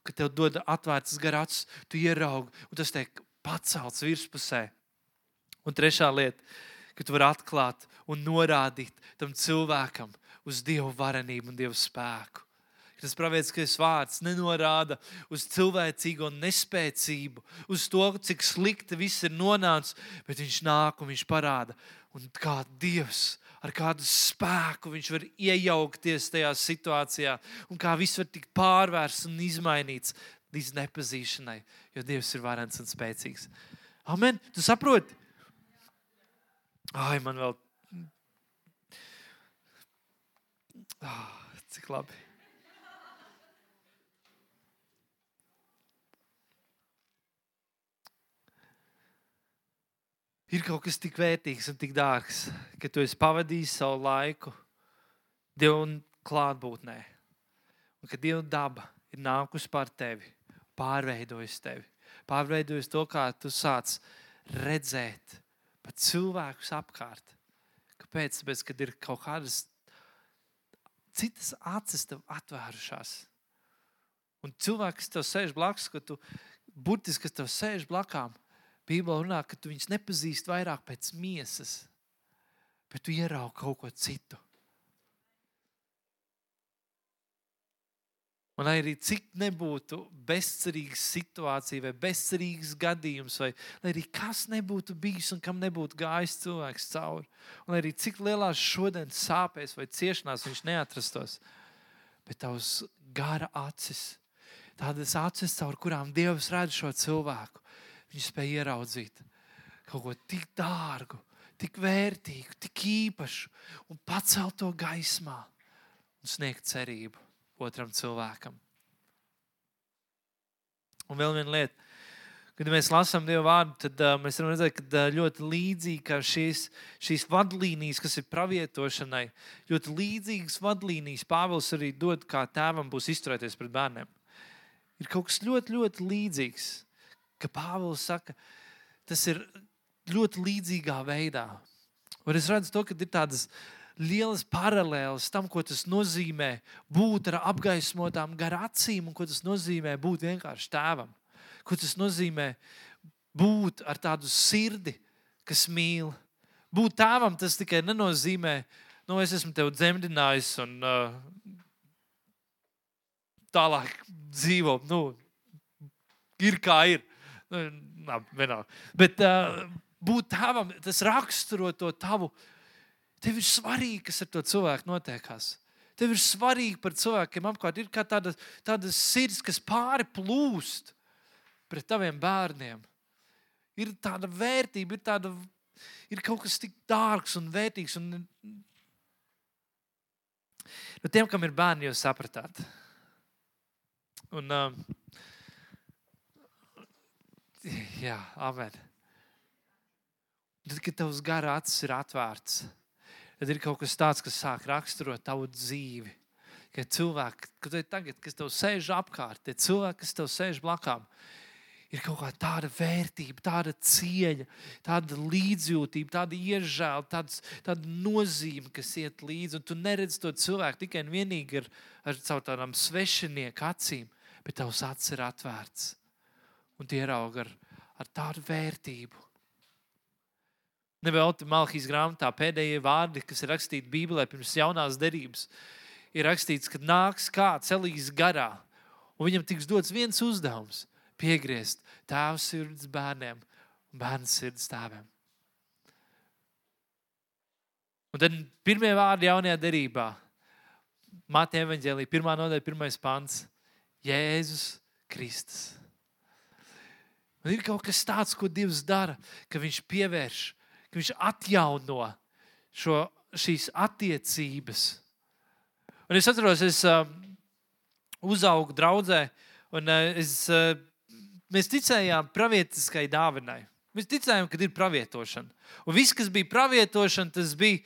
ka tev dod atvērtas garāts, tu ieraugi, un tas tiek pacelts virspusē. Un trešā lieta, ka tu vari atklāt un norādīt tam cilvēkam uz Dieva varenību un Dieva spēku. Tas pravietiskais vārds nenorāda uz cilvēcīgo nespēcību, uz to, cik slikti viss ir nonācis, bet viņš nāk un viņš parāda, un kā Dievs ar kādu spēku viņš var iejaukties tajā situācijā, un kā viss var tikt pārvērsts un izmainīts līdz nepazīšanai, jo Dievs ir varens un spēcīgs. Amen. Tu saproti? Ai, man vēl. Oh, cik labi. Ir kaut kas tik vērtīgs un tik dārgs, ka tu esi pavadījis savu laiku Dieva klātbūtnē. Un ka Dieva daba ir nākusi pār tevi, pārveidojusi tevi, pārveidojusi to, kā tu sāc redzēt pat cilvēkus apkārt. Kāpēc? Tāpēc, kad ir kaut kādas citas acis tev atvērušās. Un cilvēks, kas tev sēž blakus, ka tu burtiski, tev sēž blakām, Bībelē runā, ka tu viņus nepazīsti vairāk pēc miesas, bet tu ieraugi kaut ko citu. Un arī cik nebūtu bezcerīga situācija, vai bezcerīgs gadījums, vai arī kas nebūtu bijis un kam nebūtu gājis cilvēks cauri, un arī cik lielās šodienas sāpēs vai ciešanās viņš neatrastos, bet tavs gara acis, tādas acis, caur kurām Dievs redz šo cilvēku, viņš spēja ieraudzīt kaut ko tik dārgu, tik vērtīgu, tik īpašu un pacelt to gaismā un sniegt cerību otram cilvēkam. Un vēl viena lieta. Kad mēs lasām Dieva vārdu, tad uh, mēs varam redzēt, ka uh, ļoti līdzīgi kā šīs, šīs vadlīnijas, kas ir pravietošanai, ļoti līdzīgas vadlīnijas Pāvils arī dod, kā tēvam būs izturēties pret bērniem. Ir kaut kas ļoti, ļoti līdzīgs, ka Pāvils saka, tas ir ļoti līdzīgā veidā. Un es redzu to, ka ir tādas lielas paralēles tam, ko tas nozīmē būt ar apgaismotām gar acīm, un ko tas nozīmē būt vienkārši tēvam. Ko tas nozīmē būt ar tādu sirdi, kas mīl. Būt tēvam tas tikai nenozīmē, nu, es esmu tevi dzemdinājis un uh, tālāk dzīvo. Nu, ir kā ir. Nu, vienalga. Bet uh, būt tēvam, tas raksturo to tavu Tev ir svarīgi, kas ar to cilvēku notiekās. Tev ir svarīgi par cilvēkiem apkārt. Ir kā tāda, tāda sirds, kas pāri plūst pret taviem bērniem. Ir tāda vērtība, ir, tāda, ir kaut kas tik dārgs un vērtīgs. Un, nu, tiem, kam ir bērni, jūs sapratāt. Un, um, jā, amen. Tad, kad tavs gara acis ir atvērts, tad ir kaut kas tāds, kas sāk raksturot tavu dzīvi. Ka cilvēki, kad tagad, kas tev sēž apkārt, tie cilvēki, kas tev sēž blakām, ir kaut kā tāda vērtība, tāda cieņa, tāda līdzjūtība, tāda iežēla, tāds, tāda nozīme, kas iet līdzi. Un tu neredzi to cilvēku tikai un vienīgi ar, ar tādām svešinieku acīm, bet tavs acis ir atvērts. Un tie ieraug ar, ar tādu vērtību. Nevelti Malhijas grāmatā pēdējie vārdi, kas ir rakstīti Bībelē pirms jaunās derības, ir rakstīts, ka nāks kāds Elīze garā, un viņam tiks dots viens uzdevums - piegriezt tēvu sirds bērniem un bērnu sirds tēviem. Un tad pirmie vārdi jaunajā derībā - Mātei evanģēlī, pirmā nodaļa, pirmais pants - Jēzus Kristus. Un ir kaut kas tāds, ko Dievs dara, ka Viņš pievērš ka viņš atjauno šo, šīs attiecības. Un es atceros, es uh, uzaugu draudzē, un uh, es, uh, mēs ticējām pravietiskai dāvinai. Mēs ticējām, ka ir pravietošana. Un viss, kas bija pravietošana, tas bija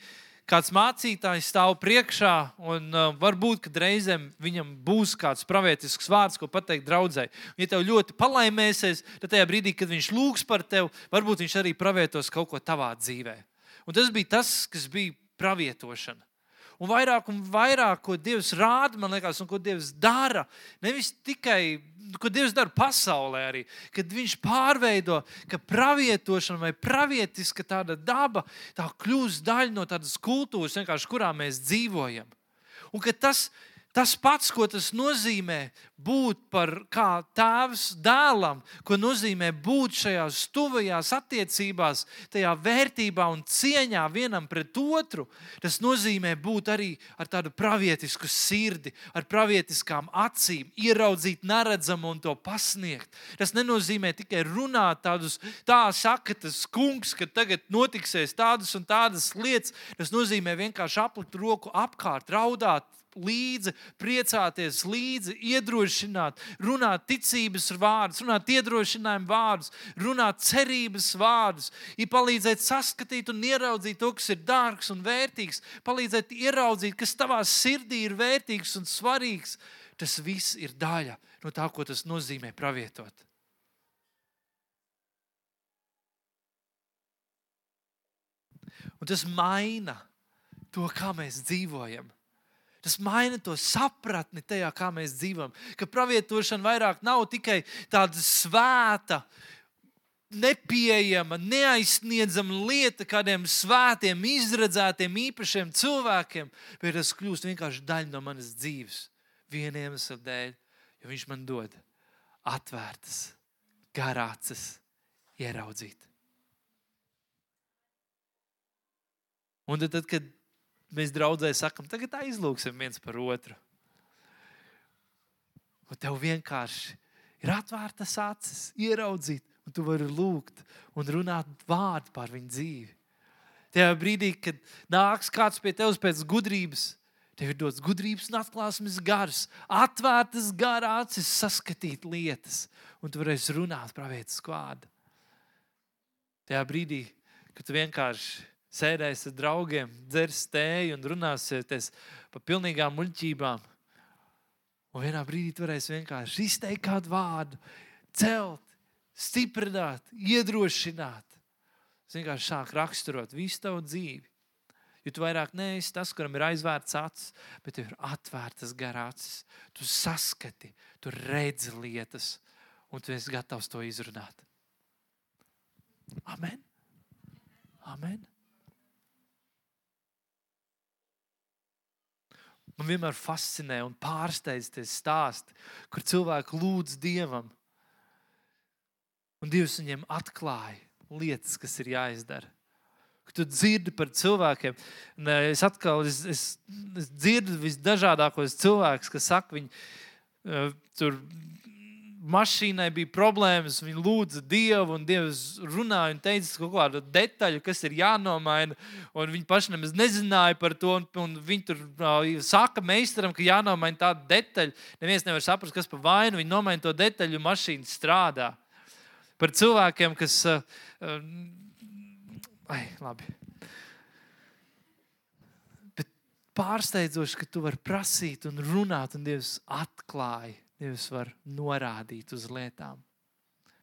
kāds mācītājs stāv priekšā, un uh, varbūt reizēm viņam būs kāds pravietisks vārds, ko pateikt draudzē. Ja tev ļoti palaimēsies, tad tajā brīdī, kad viņš lūgs par tevi, varbūt viņš arī pravietos kaut ko tavā dzīvē. Un tas bija tas, kas bija pravietošana un vairāk un vairāk, ko Dievs rāda, man liekas, un ko Dievs dara. Nevis tikai, ko Dievs dara pasaulē, arī, kad Viņš pārveido, ka pravietošana vai pravietiska tāda daba, tā kļūst daļa no tādas kultūras, kurā mēs dzīvojam. Un ka tas Tas pats, ko tas nozīmē būt par kā tēvs dēlam, ko nozīmē būt šajās tuvajās attiecībās, tajā vērtībā un cieņā vienam pret otru, tas nozīmē būt arī ar tādu pravietisku sirdi, ar pravietiskām acīm, ieraudzīt neredzamu un to pasniegt. Tas nenozīmē tikai runāt tādus, tā saka tas kungs, ka tagad notiksies tādas un tādas lietas. Tas nozīmē vienkārši aplikt roku apkārt, raudāt līdzi, priecāties līdzi, iedrošināt, runāt ticības vārdus, runāt iedrošinājumu vārdus, runāt cerības vārdus, ir palīdzēt saskatīt un ieraudzīt to, kas ir dārgs un vērtīgs, palīdzēt ieraudzīt, kas tavā sirdī ir vērtīgs un svarīgs. Tas viss ir daļa no tā, ko tas nozīmē pravietot. Un tas maina to, kā mēs dzīvojam. Tas maina to sapratni tajā, kā mēs dzīvojam. Ka pravietošana vairāk nav tikai tāda svēta, nepieejama, neaizsniedzama lieta kādiem svētiem, izredzētiem, īpašiem cilvēkiem, bet tas kļūst vienkārši daļa no manas dzīves. Viena iemesla dēļ, jo viņš man dod atvērtas, garācas, ieraudzīt. Un tad, tad kad mēs draudzē sakam, tagad aizlūksim viens par otru. Un tev vienkārši ir atvērtas acis, ieraudzīt, un tu vari lūgt un runāt vārdu par viņu dzīvi. Tajā brīdī, kad nāks kāds pie tevis pēc gudrības, tev ir dots gudrības un atklāsmes gars, atvērtas garā acis, saskatīt lietas, un tu varēsi runāt pravietas vārdu. Tajā brīdī, kad tu vienkārši sēdēs ar draugiem, dzers tēju un runāsieties par pilnīgām muļķībām. Un vienā brīdī varēs vienkārši izteikt kādu vārdu, celt, stiprināt, iedrošināt. Es vienkārši sāku raksturot visu tavu dzīvi. Jo tu vairāk neesi tas, kuram ir aizvērts acis, bet ir atvērtas garācis. Tu saskati, tu redzi lietas, un tu esi gatavs to izrunāt. Amen. Amen. Man vienmēr fascinē un pārsteidz tie stāsti, kur cilvēki lūdz Dievam. Un Dievs viņiem atklāja lietas, kas ir jāizdara. Kad tu dzirdi par cilvēkiem, un es atkal es, es, es dzirdu visdažādākos cilvēkus, kas saka, viņi uh, tur mašīnai bija problēmas, viņi lūdza Dievu, un Dievs runāja un teica kaut kādu detaļu, kas ir jānomaina. Viņi paši nemaz nezināja par to, un, un viņi tur saka meistaram, ka jānomaina tāda detaļa. Neviens nevar saprast, kas par vainu. Viņi nomaina to detaļu, un mašīna strādā. Par cilvēkiem, kas. Uh, ai, labi. Bet pārsteidzoši, ka tu vari prasīt un runāt, un Dievs atklāja Dievs var norādīt uz lietām.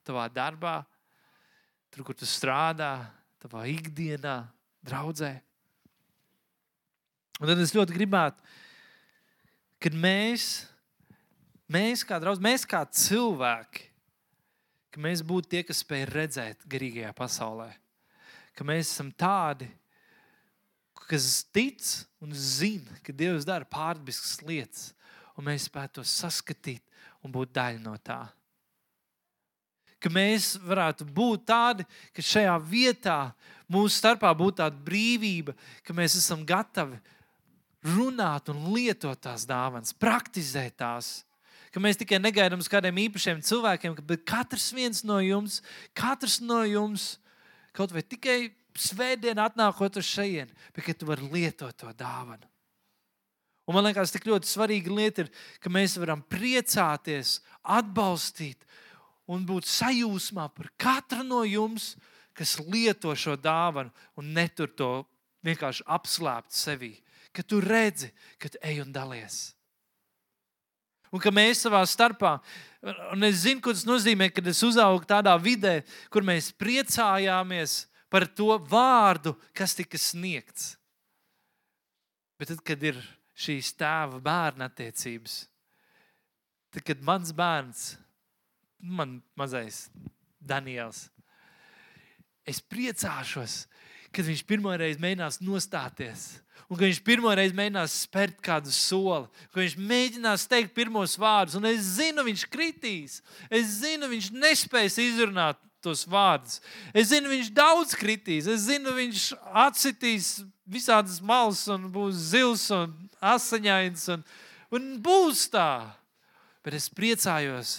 Tavā darbā, tur, kur tu strādā, tavā ikdienā, draudzē. Un tad es ļoti gribētu, kad mēs, mēs kā draugi, mēs kā cilvēki, ka mēs būtu tie, kas spēj redzēt garīgajā pasaulē. Ka mēs esam tādi, kas tic un zina, ka Dievs dara pārdabiskas lietas, un mēs spētu to saskatīt un būt daļa no tā. Ka mēs varētu būt tādi, ka šajā vietā mūsu starpā būtu tāda brīvība, ka mēs esam gatavi runāt un lietot tās dāvanas, praktizēt tās. Ka mēs tikai negaidām uz kādiem īpašiem cilvēkiem, bet katrs no jums, katrs no jums, kaut vai tikai svētdienā atnākot uz šejienes, bet ka tu vari lietot to dāvanu. Un man liekas, tik ļoti svarīga lieta ir, ka mēs varam priecāties, atbalstīt un būt sajūsmā par katru no jums, kas lieto šo dāvanu un netur to vienkārši apslēpt sevī. Ka tu redzi, ka tu ej un dalies. Un ka mēs savā starpā, un es zinu, ko tas nozīmē, kad es uzaugu tādā vidē, kur mēs priecājāmies par to vārdu, kas tika sniegts. Bet tad, kad ir šīs tēva bērna attiecības. Tad, kad mans bērns, man mazais Daniels, es priecāšos, kad viņš pirmo reizi mēģinās nostāties. Un ka viņš pirmo reizi mēģinās spērt kādu soli, ka viņš mēģinās teikt pirmos vārdus, un es zinu, viņš kritīs. Es zinu, viņš nespēs izrunāt tos vārdus. Es zinu, viņš daudz kritīs. Es zinu, viņš atsitīs visādas malas, un būs zils un asaņains, un, un būs tā. Bet es priecājos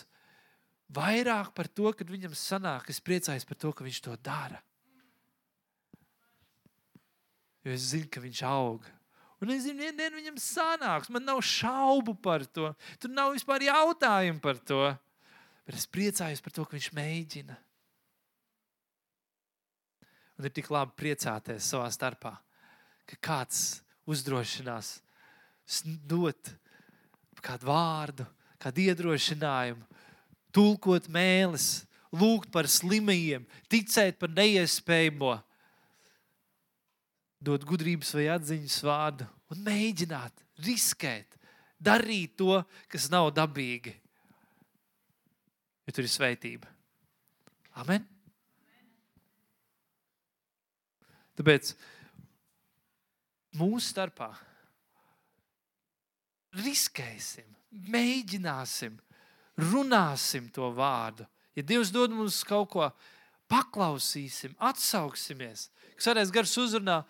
vairāk par to, kad viņam sanāk. Es priecājos par to, ka viņš to dara. Jo es zinu, ka viņš aug. Un es zinu, ka viņam sanāks. Man nav šaubu par to. Tur nav vispār jautājumu par to. Bet es priecājos par to, ka viņš mēģina. Un ir tik labi priecāties savā starpā, ka kāds uzdrošinās dot kādu vārdu, kādu iedrošinājumu, tulkot mēlis, lūgt par slimajiem, ticēt par neiespējamo, dot gudrības vai atziņas vārdu un mēģināt, riskēt, darīt to, kas nav dabīgi. Jo tur ir svētība. Amen. Tāpēc mūsu starpā riskēsim, mēģināsim, runāsim to vārdu. Ja Dievs dod mums kaut ko, paklausīsim, atsauksimies. Kas varēs gars uzrunā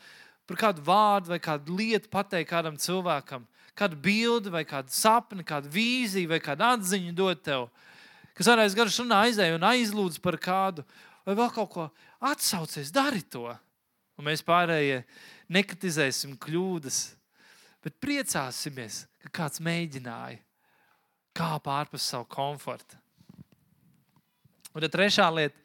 par kādu vārdu vai kādu lietu pateikt kādam cilvēkam, kādu bildi vai kādu sapni, kādu vīziju vai kādu atziņu dot tev. Kas varēs gars runā aizēj un aizlūdz par kādu vai vēl kaut ko atsaucies, dari to. Un mēs pārējie nekritizēsim kļūdas, bet priecāsimies, ka kāds mēģināja kā pārpus savu komfortu. Un tad trešā lieta,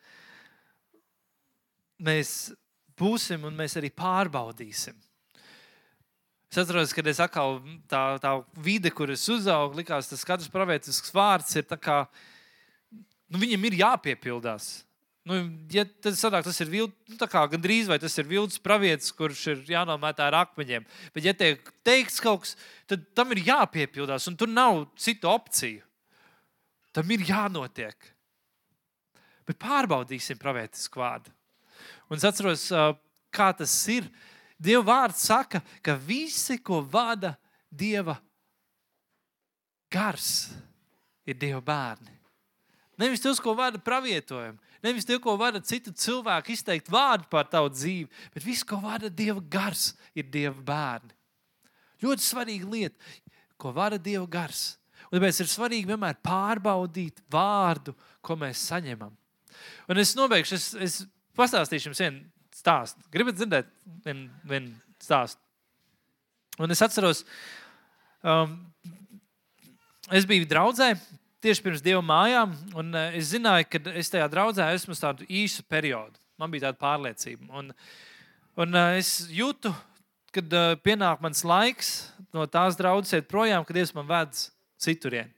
mēs būsim un mēs arī pārbaudīsim. Es atceros, kad es atkal tā, tā vide, kur es uzaugu, likās, tas katrs pravietisks vārds ir tā kā, nu, viņam ir jāpiepildās. Nu, ja tas, sanāk, tas ir vilds, nu, gandrīz vai tas ir vilds pravietis, kurš ir jānomētā ar akmeņiem. Bet, ja tiek teikts kaut kas, tad tam ir jāpiepildās, un tur nav citu opciju. Tam ir jānotiek. Bet pārbaudīsim pravietisku vārdu. Un es atceros, kā tas ir. Dieva vārds saka, ka visi, ko vada Dieva gars, ir Dieva bērni. Nevis tas, ko vada pravietojumi, nevis tas, ko vada citu cilvēku izteikt vārdu par tavu dzīvi, bet viss, ko vada Dieva gars, ir Dieva bērni. Ļoti svarīga lieta, ko vada Dieva gars. Un tāpēc ir svarīgi vienmēr pārbaudīt vārdu, ko mēs saņemam. Un es nobeigšu, es, es pastāstīšu jums vienu stāstu. Gribat dzirdēt vienu vien stāstu? Un es atceros, um, es biju draudzē, tieši pirms divām mājām, un eh, es zināju, ka es tajā draudzē esmu tādu īsu periodu. Man bija tāda pārliecība. Un, un eh, es jūtu, kad eh, pienāk mans laiks no tās draudzes iet projām, kad Dievs man ved citurien.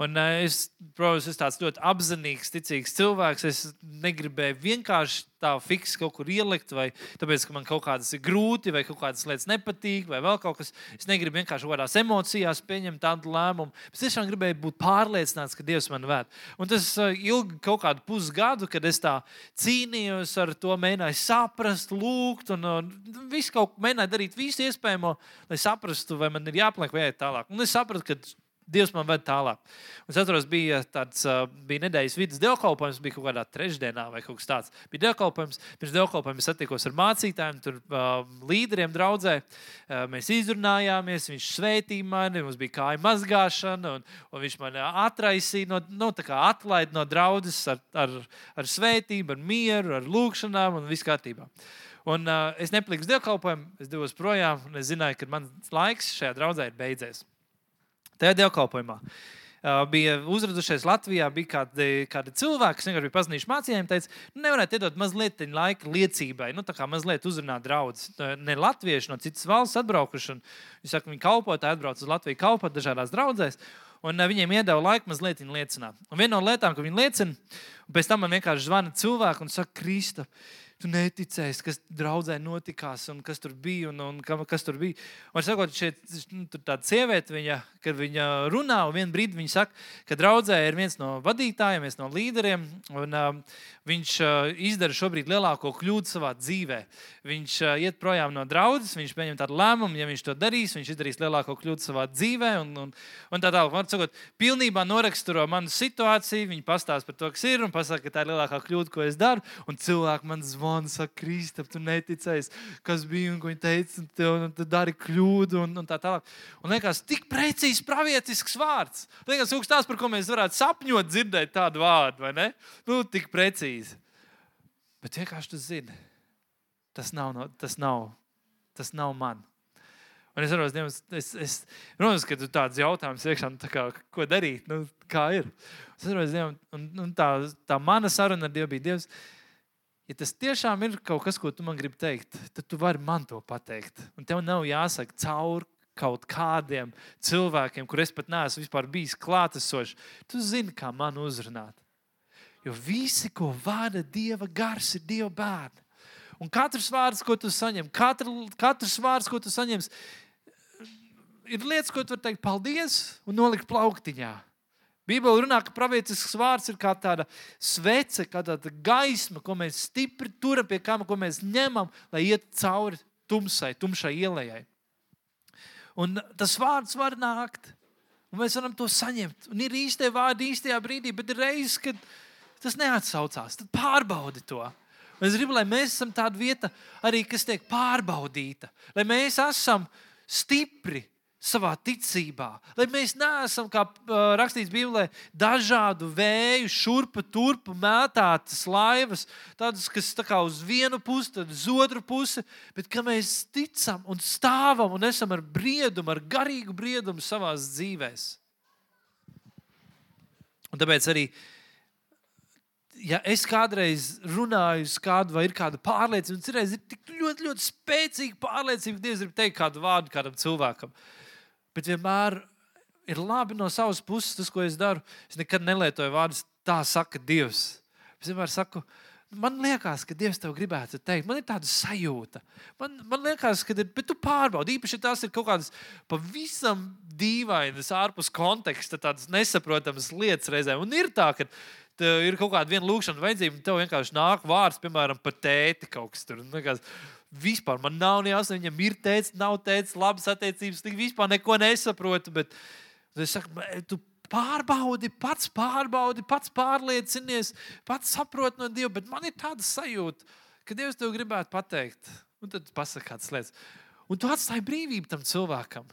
Un es, protams, esmu tāds ļoti apzinīgs, ticīgs cilvēks. Es negribēju vienkārši tā fiksi kaut kur ielikt, vai tāpēc, ka man kaut kādas ir grūti, vai kaut kādas lietas nepatīk, vai vēl kaut kas. Es negribu vienkārši kaut kādās emocijās pieņemt tādu lēmumu. Es tiešām gribēju būt pārliecināts, ka Dievs man ved. Un tas ilgi kaut kādu pusgadu, kad es tā cīnījos ar to, mēģināju saprast, lūgt, un, un visu kaut ko mēģināju darīt, visu iespējamo, lai saprastu, vai man ir jāpaliek vai jāiet tālāk. Un es sapratu, ka Dievs man ved tālāk. Un es atceros, bija tāds bija nedēļas vidus dievkalpojums, bija kaut kādā trešdienā vai kaut kas tāds. Bija dievkalpojums, pirms dievkalpojuma es satikos ar mācītājiem, tur uh, līderiem draudzē. Uh, mēs izrunājāmies, viņš svētīja mani, mums bija kāja mazgāšana, un, un viņš man atraisīja, no, nu, atlaida no draudzes ar, ar, ar svētību, ar mieru, ar lūgšanām un viss kārtībā. Un, uh, es nepaliku uz dievkalpojumu, es devos projām, un es zināju, ka mans laiks šajā draudzē ir beidzies. Tajā dievkalpojumā. Bija uzradušies Latvijā, bija kādi, kādi cilvēki, kas vienkārši bija pazīstami mācījumiem, teica, nu, nevarētu iedot mazliet laika liecībai, nu, tā kā mazliet uzrunāt draugus. Ne latvieši no citas valsts atbraukuši, un viņi saka, viņi kalpotāji atbrauc uz Latviju kalpot dažādās draudzēs. Un viņiem iedeva laiku mazliet liecināt. Un viena no lietām, ko viņi liecina, un pēc tam man vienkārši zvana cilvēki un saka, Krista, tu neticēsi, kas draudzē notikās un kas tur bija. Un, un kas tur bija. Un, sakot, šeit, nu, tāda sieviete, viņa, kad viņa runā, un vienā brīdī viņa saka, ka draudzē ir viens no vadītājiem, viens no līderiem, un um, viņš uh, izdara šobrīd lielāko kļūdu savā dzīvē. Viņš uh, iet projām no draudzes, viņš pieņem tādu lēmumu, ja viņš to darīs, viņš izdarīs lielāko kļūdu savā dzīvē. Un, un, un tā tālāk, man sakot, pilnībā noraksturo manu situāciju, viņi pastāsta par to, kas ir, un pasaka, ka tā ir lielākā kļūda, ko es daru, un cilvēki man zvana saka, Kristap, tu neticēsi, kas bija un ko viņa teica, un, tev, un tu dari kļūdu un, un tā tālāk. Un liekas, tik precīzi pravietisks vārds. Liekas, tāds, par ko mēs varētu sapņot, dzirdēt tādu vārdu, vai ne? Nu, tik precīzi. Bet vienkārši tu zini, tas nav, tas nav, tas nav man. Un es saprotu, Dievs, es, es, protams, ka tu tāds jautājums iekšā, nu, kā, ko darīt, nu, kā ir. Es saprotu, Dievs, un, un tā, tā mana saruna ar Dievu bija Dievs ja tas tiešām ir kaut kas, ko tu man gribi teikt, tad tu vari man to pateikt. Un tev nav jāsaka cauri kaut kādiem cilvēkiem, kur es pat neesmu bijis klātesošs. Tu zini, kā man uzrunāt. Jo visi, ko vada Dieva gars, ir Dieva bērni. Un katrs vārds, ko tu saņem, katra, katrs vārds, ko tu saņemsi, ir lietas, ko tu vari teikt paldies un nolikt plauktiņā. Bībelē runā, ka praviecisks vārds ir kā tāda svece, kā tāda gaisma, ko mēs stipri turam pie kama, ko mēs ņemam, lai iet cauri tumsai, tumšai ielai. Un tas vārds var nākt, un mēs varam to saņemt. Un ir īstie vārdi īstajā brīdī, bet ir reizes, kad tas neatsaucās. Tad pārbaudi to. Un es gribu, lai mēs esam tāda vieta, arī, kas tiek pārbaudīta, lai mēs esam stipri savā ticībā, lai mēs neesam, kā rakstīts Bībelē, dažādu vēju, šurpu, turpu mētātas laivas, tādas, kas tā kā uz vienu pusi, tad uz otru pusi, bet ka mēs ticam un stāvam un esam ar briedumu, ar garīgu briedumu savā dzīvēm. Un tāpēc arī ja es kādreiz runāju uz kādu, vai ir kāda pārliecība, un cerēs, ir tik ļoti, ļoti spēcīga pārliecība, ka Dievs grib teikt kādu vārdu kādam cilvēkam. Bet vienmēr ir labi no savas puses tas, ko es daru. Es nekad nelietoju vārdus, tā saka Dievs. Es vienmēr saku, man liekas, ka Dievs tev gribētu teikt, man ir tāda sajūta. Man, man liekas, ka ir, bet tu pārbaudi, īpaši tās ir kaut kādas pavisam dīvainas, ārpus konteksta, tādas nesaprotamas lietas reizēm. Un ir tā, ka ir kaut kāda viena lūkšana vajadzība, un tev vienkārši nāk vārds, piemēram, par tēti kaut kas tur. Vispār man nav jāsaka, viņam ir teicis, nav teicis, labas attiecības. Viņš vispār neko nesaprotu. Bet es saku, tu pārbaudi, pats pārbaudi, pats pārliecinies, pats saproti no Dieva. Bet man ir tāda sajūta, ka Dievs tev gribētu pateikt, un tad pasakā kādas lietas. Un tu atstāji brīvību tam cilvēkam.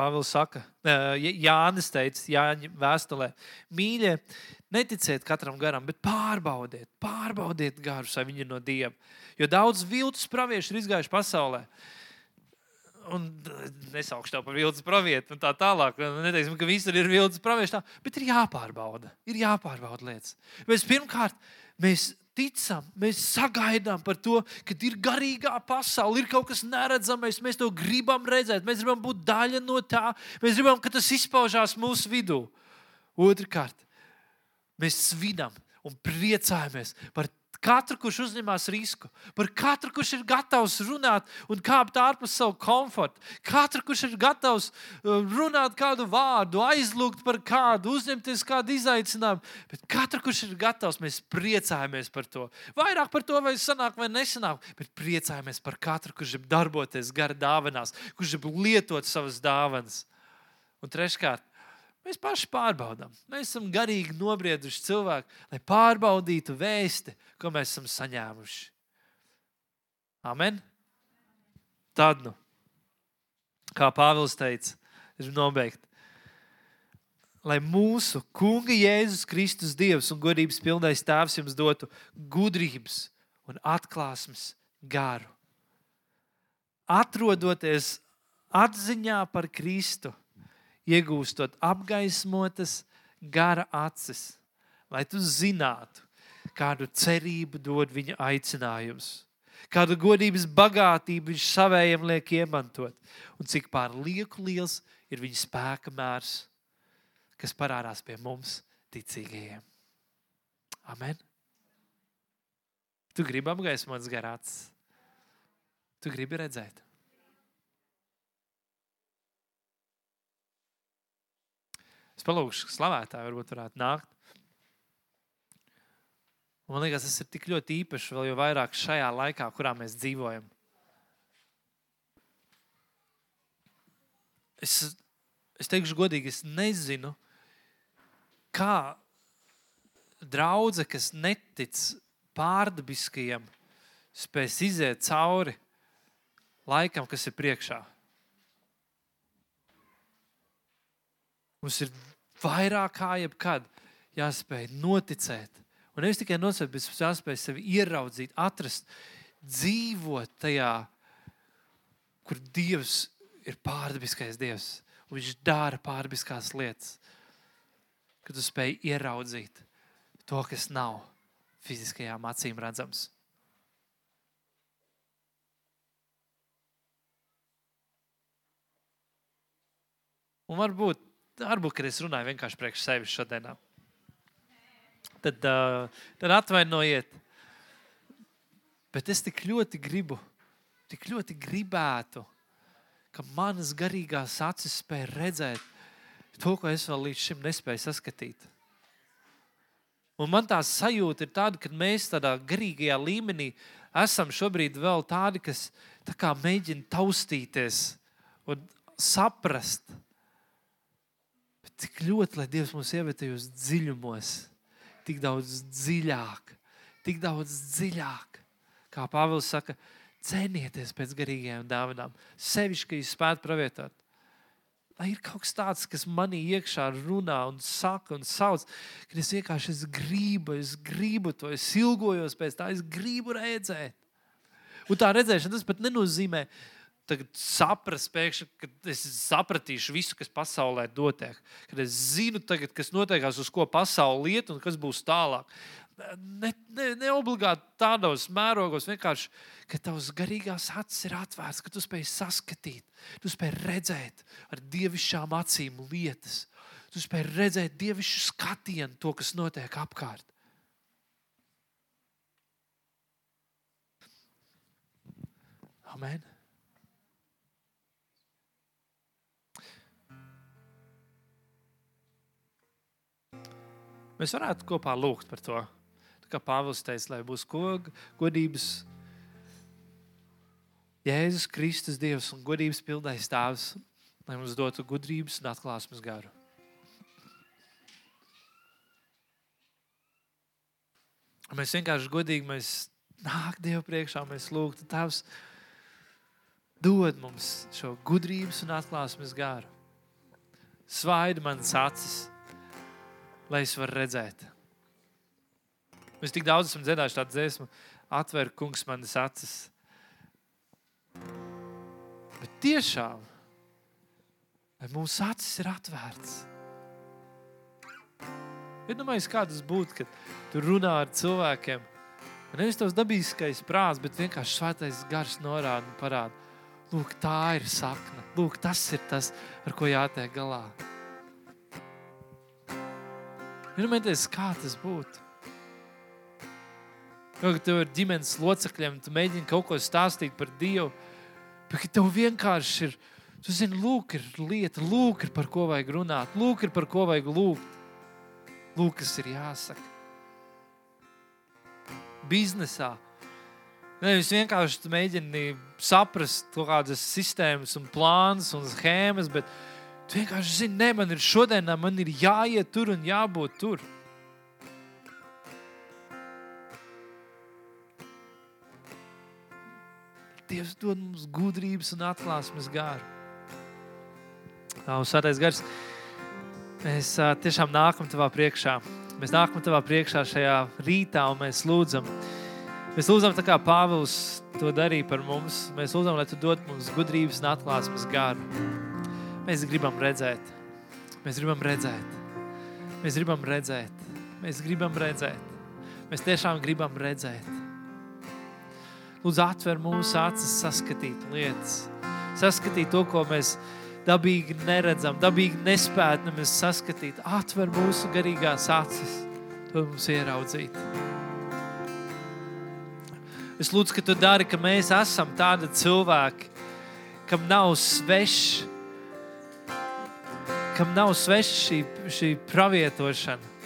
Pāvils saka, Jānis teica, Jāņa vēstulē, mīļie, neticiet katram garam, bet pārbaudiet, pārbaudiet garus, vai viņi ir no Dieva. Jo daudz viltus praviešu ir izgājuši pasaulē. Un nesaukšu tev par viltus pravietu, un tā tālāk. Neteiksim, ka visur ir viltus pravieši, tā, bet ir jāpārbauda. Ir jāpārbauda lietas. Mēs pirmkārt, mēs ticam, mēs sagaidām par to, ka ir garīgā pasaule, ir kaut kas neredzamais, mēs to gribam redzēt, mēs gribam būt daļa no tā, mēs gribam, ka tas izpaužās mūsu vidū. Otrakārt, mēs svinam un priecājamies par Katru, kurš uzņemas risku, par katru, kurš ir gatavs runāt un kāpt ārpus savu komfortu, katru, kurš ir gatavs uh, runāt kādu vārdu, aizlūgt par kādu, uzņemties kādu izaicinājumu. Bet katru, kurš ir gatavs, mēs priecājamies par to. Vairāk par to, vai sanāk vai nesanāk, bet priecājamies par katru, kurš grib darboties gara dāvanās, kurš grib lietot savas dāvanas. Un treškārt, Mēs paši pārbaudām. Mēs esam garīgi nobrieduši cilvēki, lai pārbaudītu vēsti, ko mēs esam saņēmuši. Amen. Tad, nu, kā Pāvils teica, ir nobeigt. Lai mūsu Kunga Jēzus Kristus Dievs un godības pilnais Tēvs jums dotu gudrības un atklāsmes garu. Atrodoties atziņā par Kristu, iegūstot apgaismotas gara acis, lai tu zinātu, kādu cerību dod viņa aicinājums, kādu godības bagātību viņš savējiem liek iemantot, un cik pārlieku liels ir viņa spēka mērs, kas parādās pie mums, ticīgajiem. Amen! Tu gribi apgaismotas garāts, tu gribi redzēt. Es palūgšu, ka slavētāji varbūt varētu nākt. Un man liekas, tas ir tik ļoti īpašs, vēl jau vairāk šajā laikā, kurā mēs dzīvojam. Es, es teikšu, godīgi, es nezinu, kā draudzene, kas netic pārdabiskajam, spēs iziet cauri laikam, kas ir priekšā. Mums ir vairāk kā jebkad jāspēj noticēt. Un nevis tikai noticēt, bet jāspēj sevi ieraudzīt, atrast, dzīvot tajā, kur Dievs ir pārdabiskais Dievs. Viņš dara pārdabiskās lietas. Kad tu spēj ieraudzīt to, kas nav fiziskajām acīm redzams. Un varbūt varbūt, kad es runāju vienkārši priekš sevis šodien, tad, uh, tad atvainojiet. Bet es tik ļoti gribu, tik ļoti gribētu, ka manas garīgās acis spēj redzēt to, ko es vēl līdz šim nespēju saskatīt. Un man tā sajūta ir tāda, ka mēs tādā garīgajā līmenī esam šobrīd vēl tādi, kas tā mēģina taustīties un saprast. Bet cik ļoti, lai Dievs mūs ievietojas dziļumos, tik daudz dziļāk, tik daudz dziļāk. Kā Pāvils saka, cenieties pēc garīgajām dāvanām, sevišķi, ka jūs spētu pravietot. Lai ir kaut kas tāds, kas manī iekšā runā un saka un sauc, ka es vienkārši es gribu, es gribu to, es ilgojos pēc tā, es gribu redzēt. Un tā redzēšana tas pat nenozīmē, saprast, pēkšņi, ka es sapratīšu visu, kas pasaulē notiek. Kad es zinu, tagad, kas notiekās, uz ko pasaule iet un kas būs tālāk ne, ne, ne obligāti tādos mērogos, vienkārši, ka tavs garīgās acis ir atvērts, ka tu spēj saskatīt, tu spēj redzēt ar dievišķām acīm lietas, tu spēj redzēt dievišķu skatienu, to, kas notiek apkārt. Amen. Mēs varētu kopā lūgt par to kā Pāvils teica, lai būs godības Jēzus Kristus, Dievs un godības pildais Tēvs, lai mums dotu gudrības un atklāsmes garu. Mēs vienkārši godīgi mēs nāk Dievu priekšā, mēs lūgtu Tēvs, dod mums šo gudrības un atklāsmes garu. Svaidi manas acis, lai es varu redzēt. Mēs tik daudz esam dziedājuši tādu dziesmu, atver kungs manas acis. Bet tiešām, vai mūsu acis ir atvērts? Iedomājieties, kā tas būtu, kad tu runā ar cilvēkiem. Nevis tavs dabiskais prāts, bet vienkārši svētais gars norāda un parāda. Lūk, tā ir sakna. Lūk, tas ir tas, ar ko jātiek galā. Iedomājieties, kā tas būtu. Nu, ka tev ir ģimenes locekļiem, tu mēģini kaut ko stāstīt par Dievu, bet tev vienkārši ir, tu zini, lūk, ir lieta, lūk, ir par ko vajag runāt, lūk, ir par ko vajag lūgt. Lūk, kas ir jāsaka. Biznesā. Nevis vienkārši mēģini saprast kaut kādas sistēmas, un plānus un schēmas, bet tu vienkārši zini, ne, man ir šodienā, man ir jāiet tur un jābūt tur. Dievs dod mums gudrības un atklāsmes gāru. Svētais gars, mēs tiešām nākam tavā priekšā. Mēs nākam tavā priekšā šajā rītā un mēs lūdzam. Mēs lūdzam, tā kā Pāvils to darīja par mums. Mēs lūdzam, lai tu dod mums gudrības un atklāsmes gāru. Mēs gribam redzēt. Mēs gribam redzēt. Mēs gribam redzēt. Mēs gribam redzēt. Mēs tiešām gribam redzēt. Lūdzu, atver mūsu acis, saskatīt lietas, saskatīt to, ko mēs dabīgi neredzam, dabīgi nespējam saskatīt. Atver mūsu garīgās acis, to mums ieraudzīt. Es lūdzu, ka tu dari, ka mēs esam tādi cilvēki, kam nav svešs, kam nav svešs šī, šī pravietošana.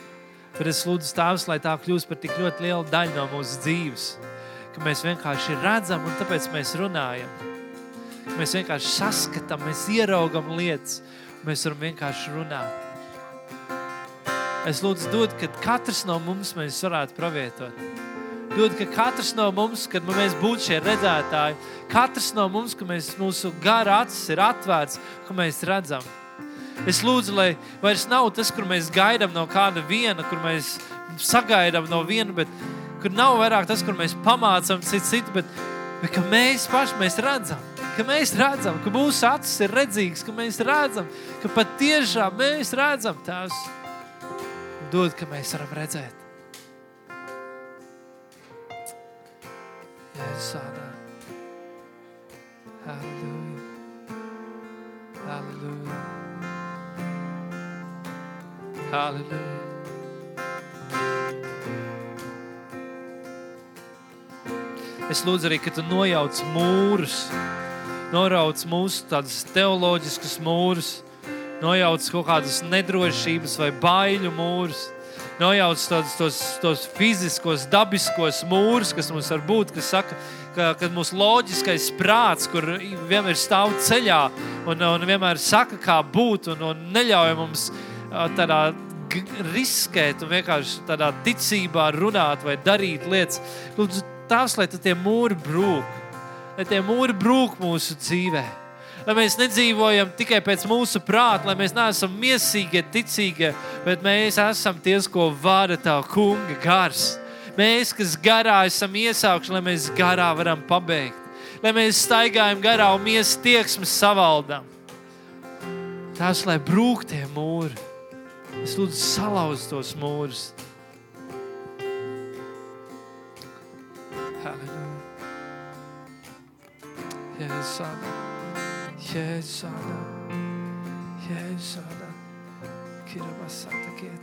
Bet es lūdzu, Tēvs, lai tā kļūst par tik ļoti lielu daļu no mūsu dzīves ka mēs vienkārši redzam un tāpēc mēs runājam. Mēs vienkārši saskatām, mēs ieraugam lietas, mēs varam vienkārši runāt. Es lūdzu, dod, ka katrs no mums mēs varētu pravietot. Dod, ka katrs no mums, kad mēs būtu šie redzētāji, katrs no mums, ka mēs, mūsu gara acis ir atvērts, ka mēs redzam. Es lūdzu, lai vairs nav tas, kur mēs gaidām no kāda viena, kur mēs sagaidām no viena, bet kur nav vairāk tas, kur mēs pamācām citu citu, bet, bet ka mēs paši mēs redzam, ka mēs redzam, ka mūsu acis ir redzīgs, ka mēs redzam, ka patiešām mēs redzam tās. Dod, ka mēs varam redzēt. Jēzus vārdā. Halleluja. Halleluja. Halleluja. Es lūdzu arī, ka tu nojauc mūrus, norauc mūsu tādus teoloģiskus mūrus, nojauc kaut kādas nedrošības vai baiļu mūrus. Nojauc tos, tos, tos fiziskos, dabiskos mūrus, kas mums var būt, kas saka, ka, ka mūsu loģiskais prāts, kur vienmēr stāv ceļā un, un vienmēr saka, kā būt, un, un neļauj mums tādā riskēt un vienkārši tādā ticībā runāt vai darīt lietas. Lūdzu, tās, lai tie mūri brūk, lai tie mūri brūk mūsu dzīvē. Lai mēs nedzīvojam tikai pēc mūsu prāta, lai mēs neesam mīsīgie, ticīgie, bet mēs esam tie, ko vada tā kunga gars. Mēs, kas garā esam iesākuši, lai mēs garā varam pabeigt, lai mēs staigājam garā un mēs tieksmes savaldam. Tas, lai brūk tie mūri, es lūdzu salauzt tos mūrus. Jēzus, Jēzus, Jēzus, Kirabasata Kietāra.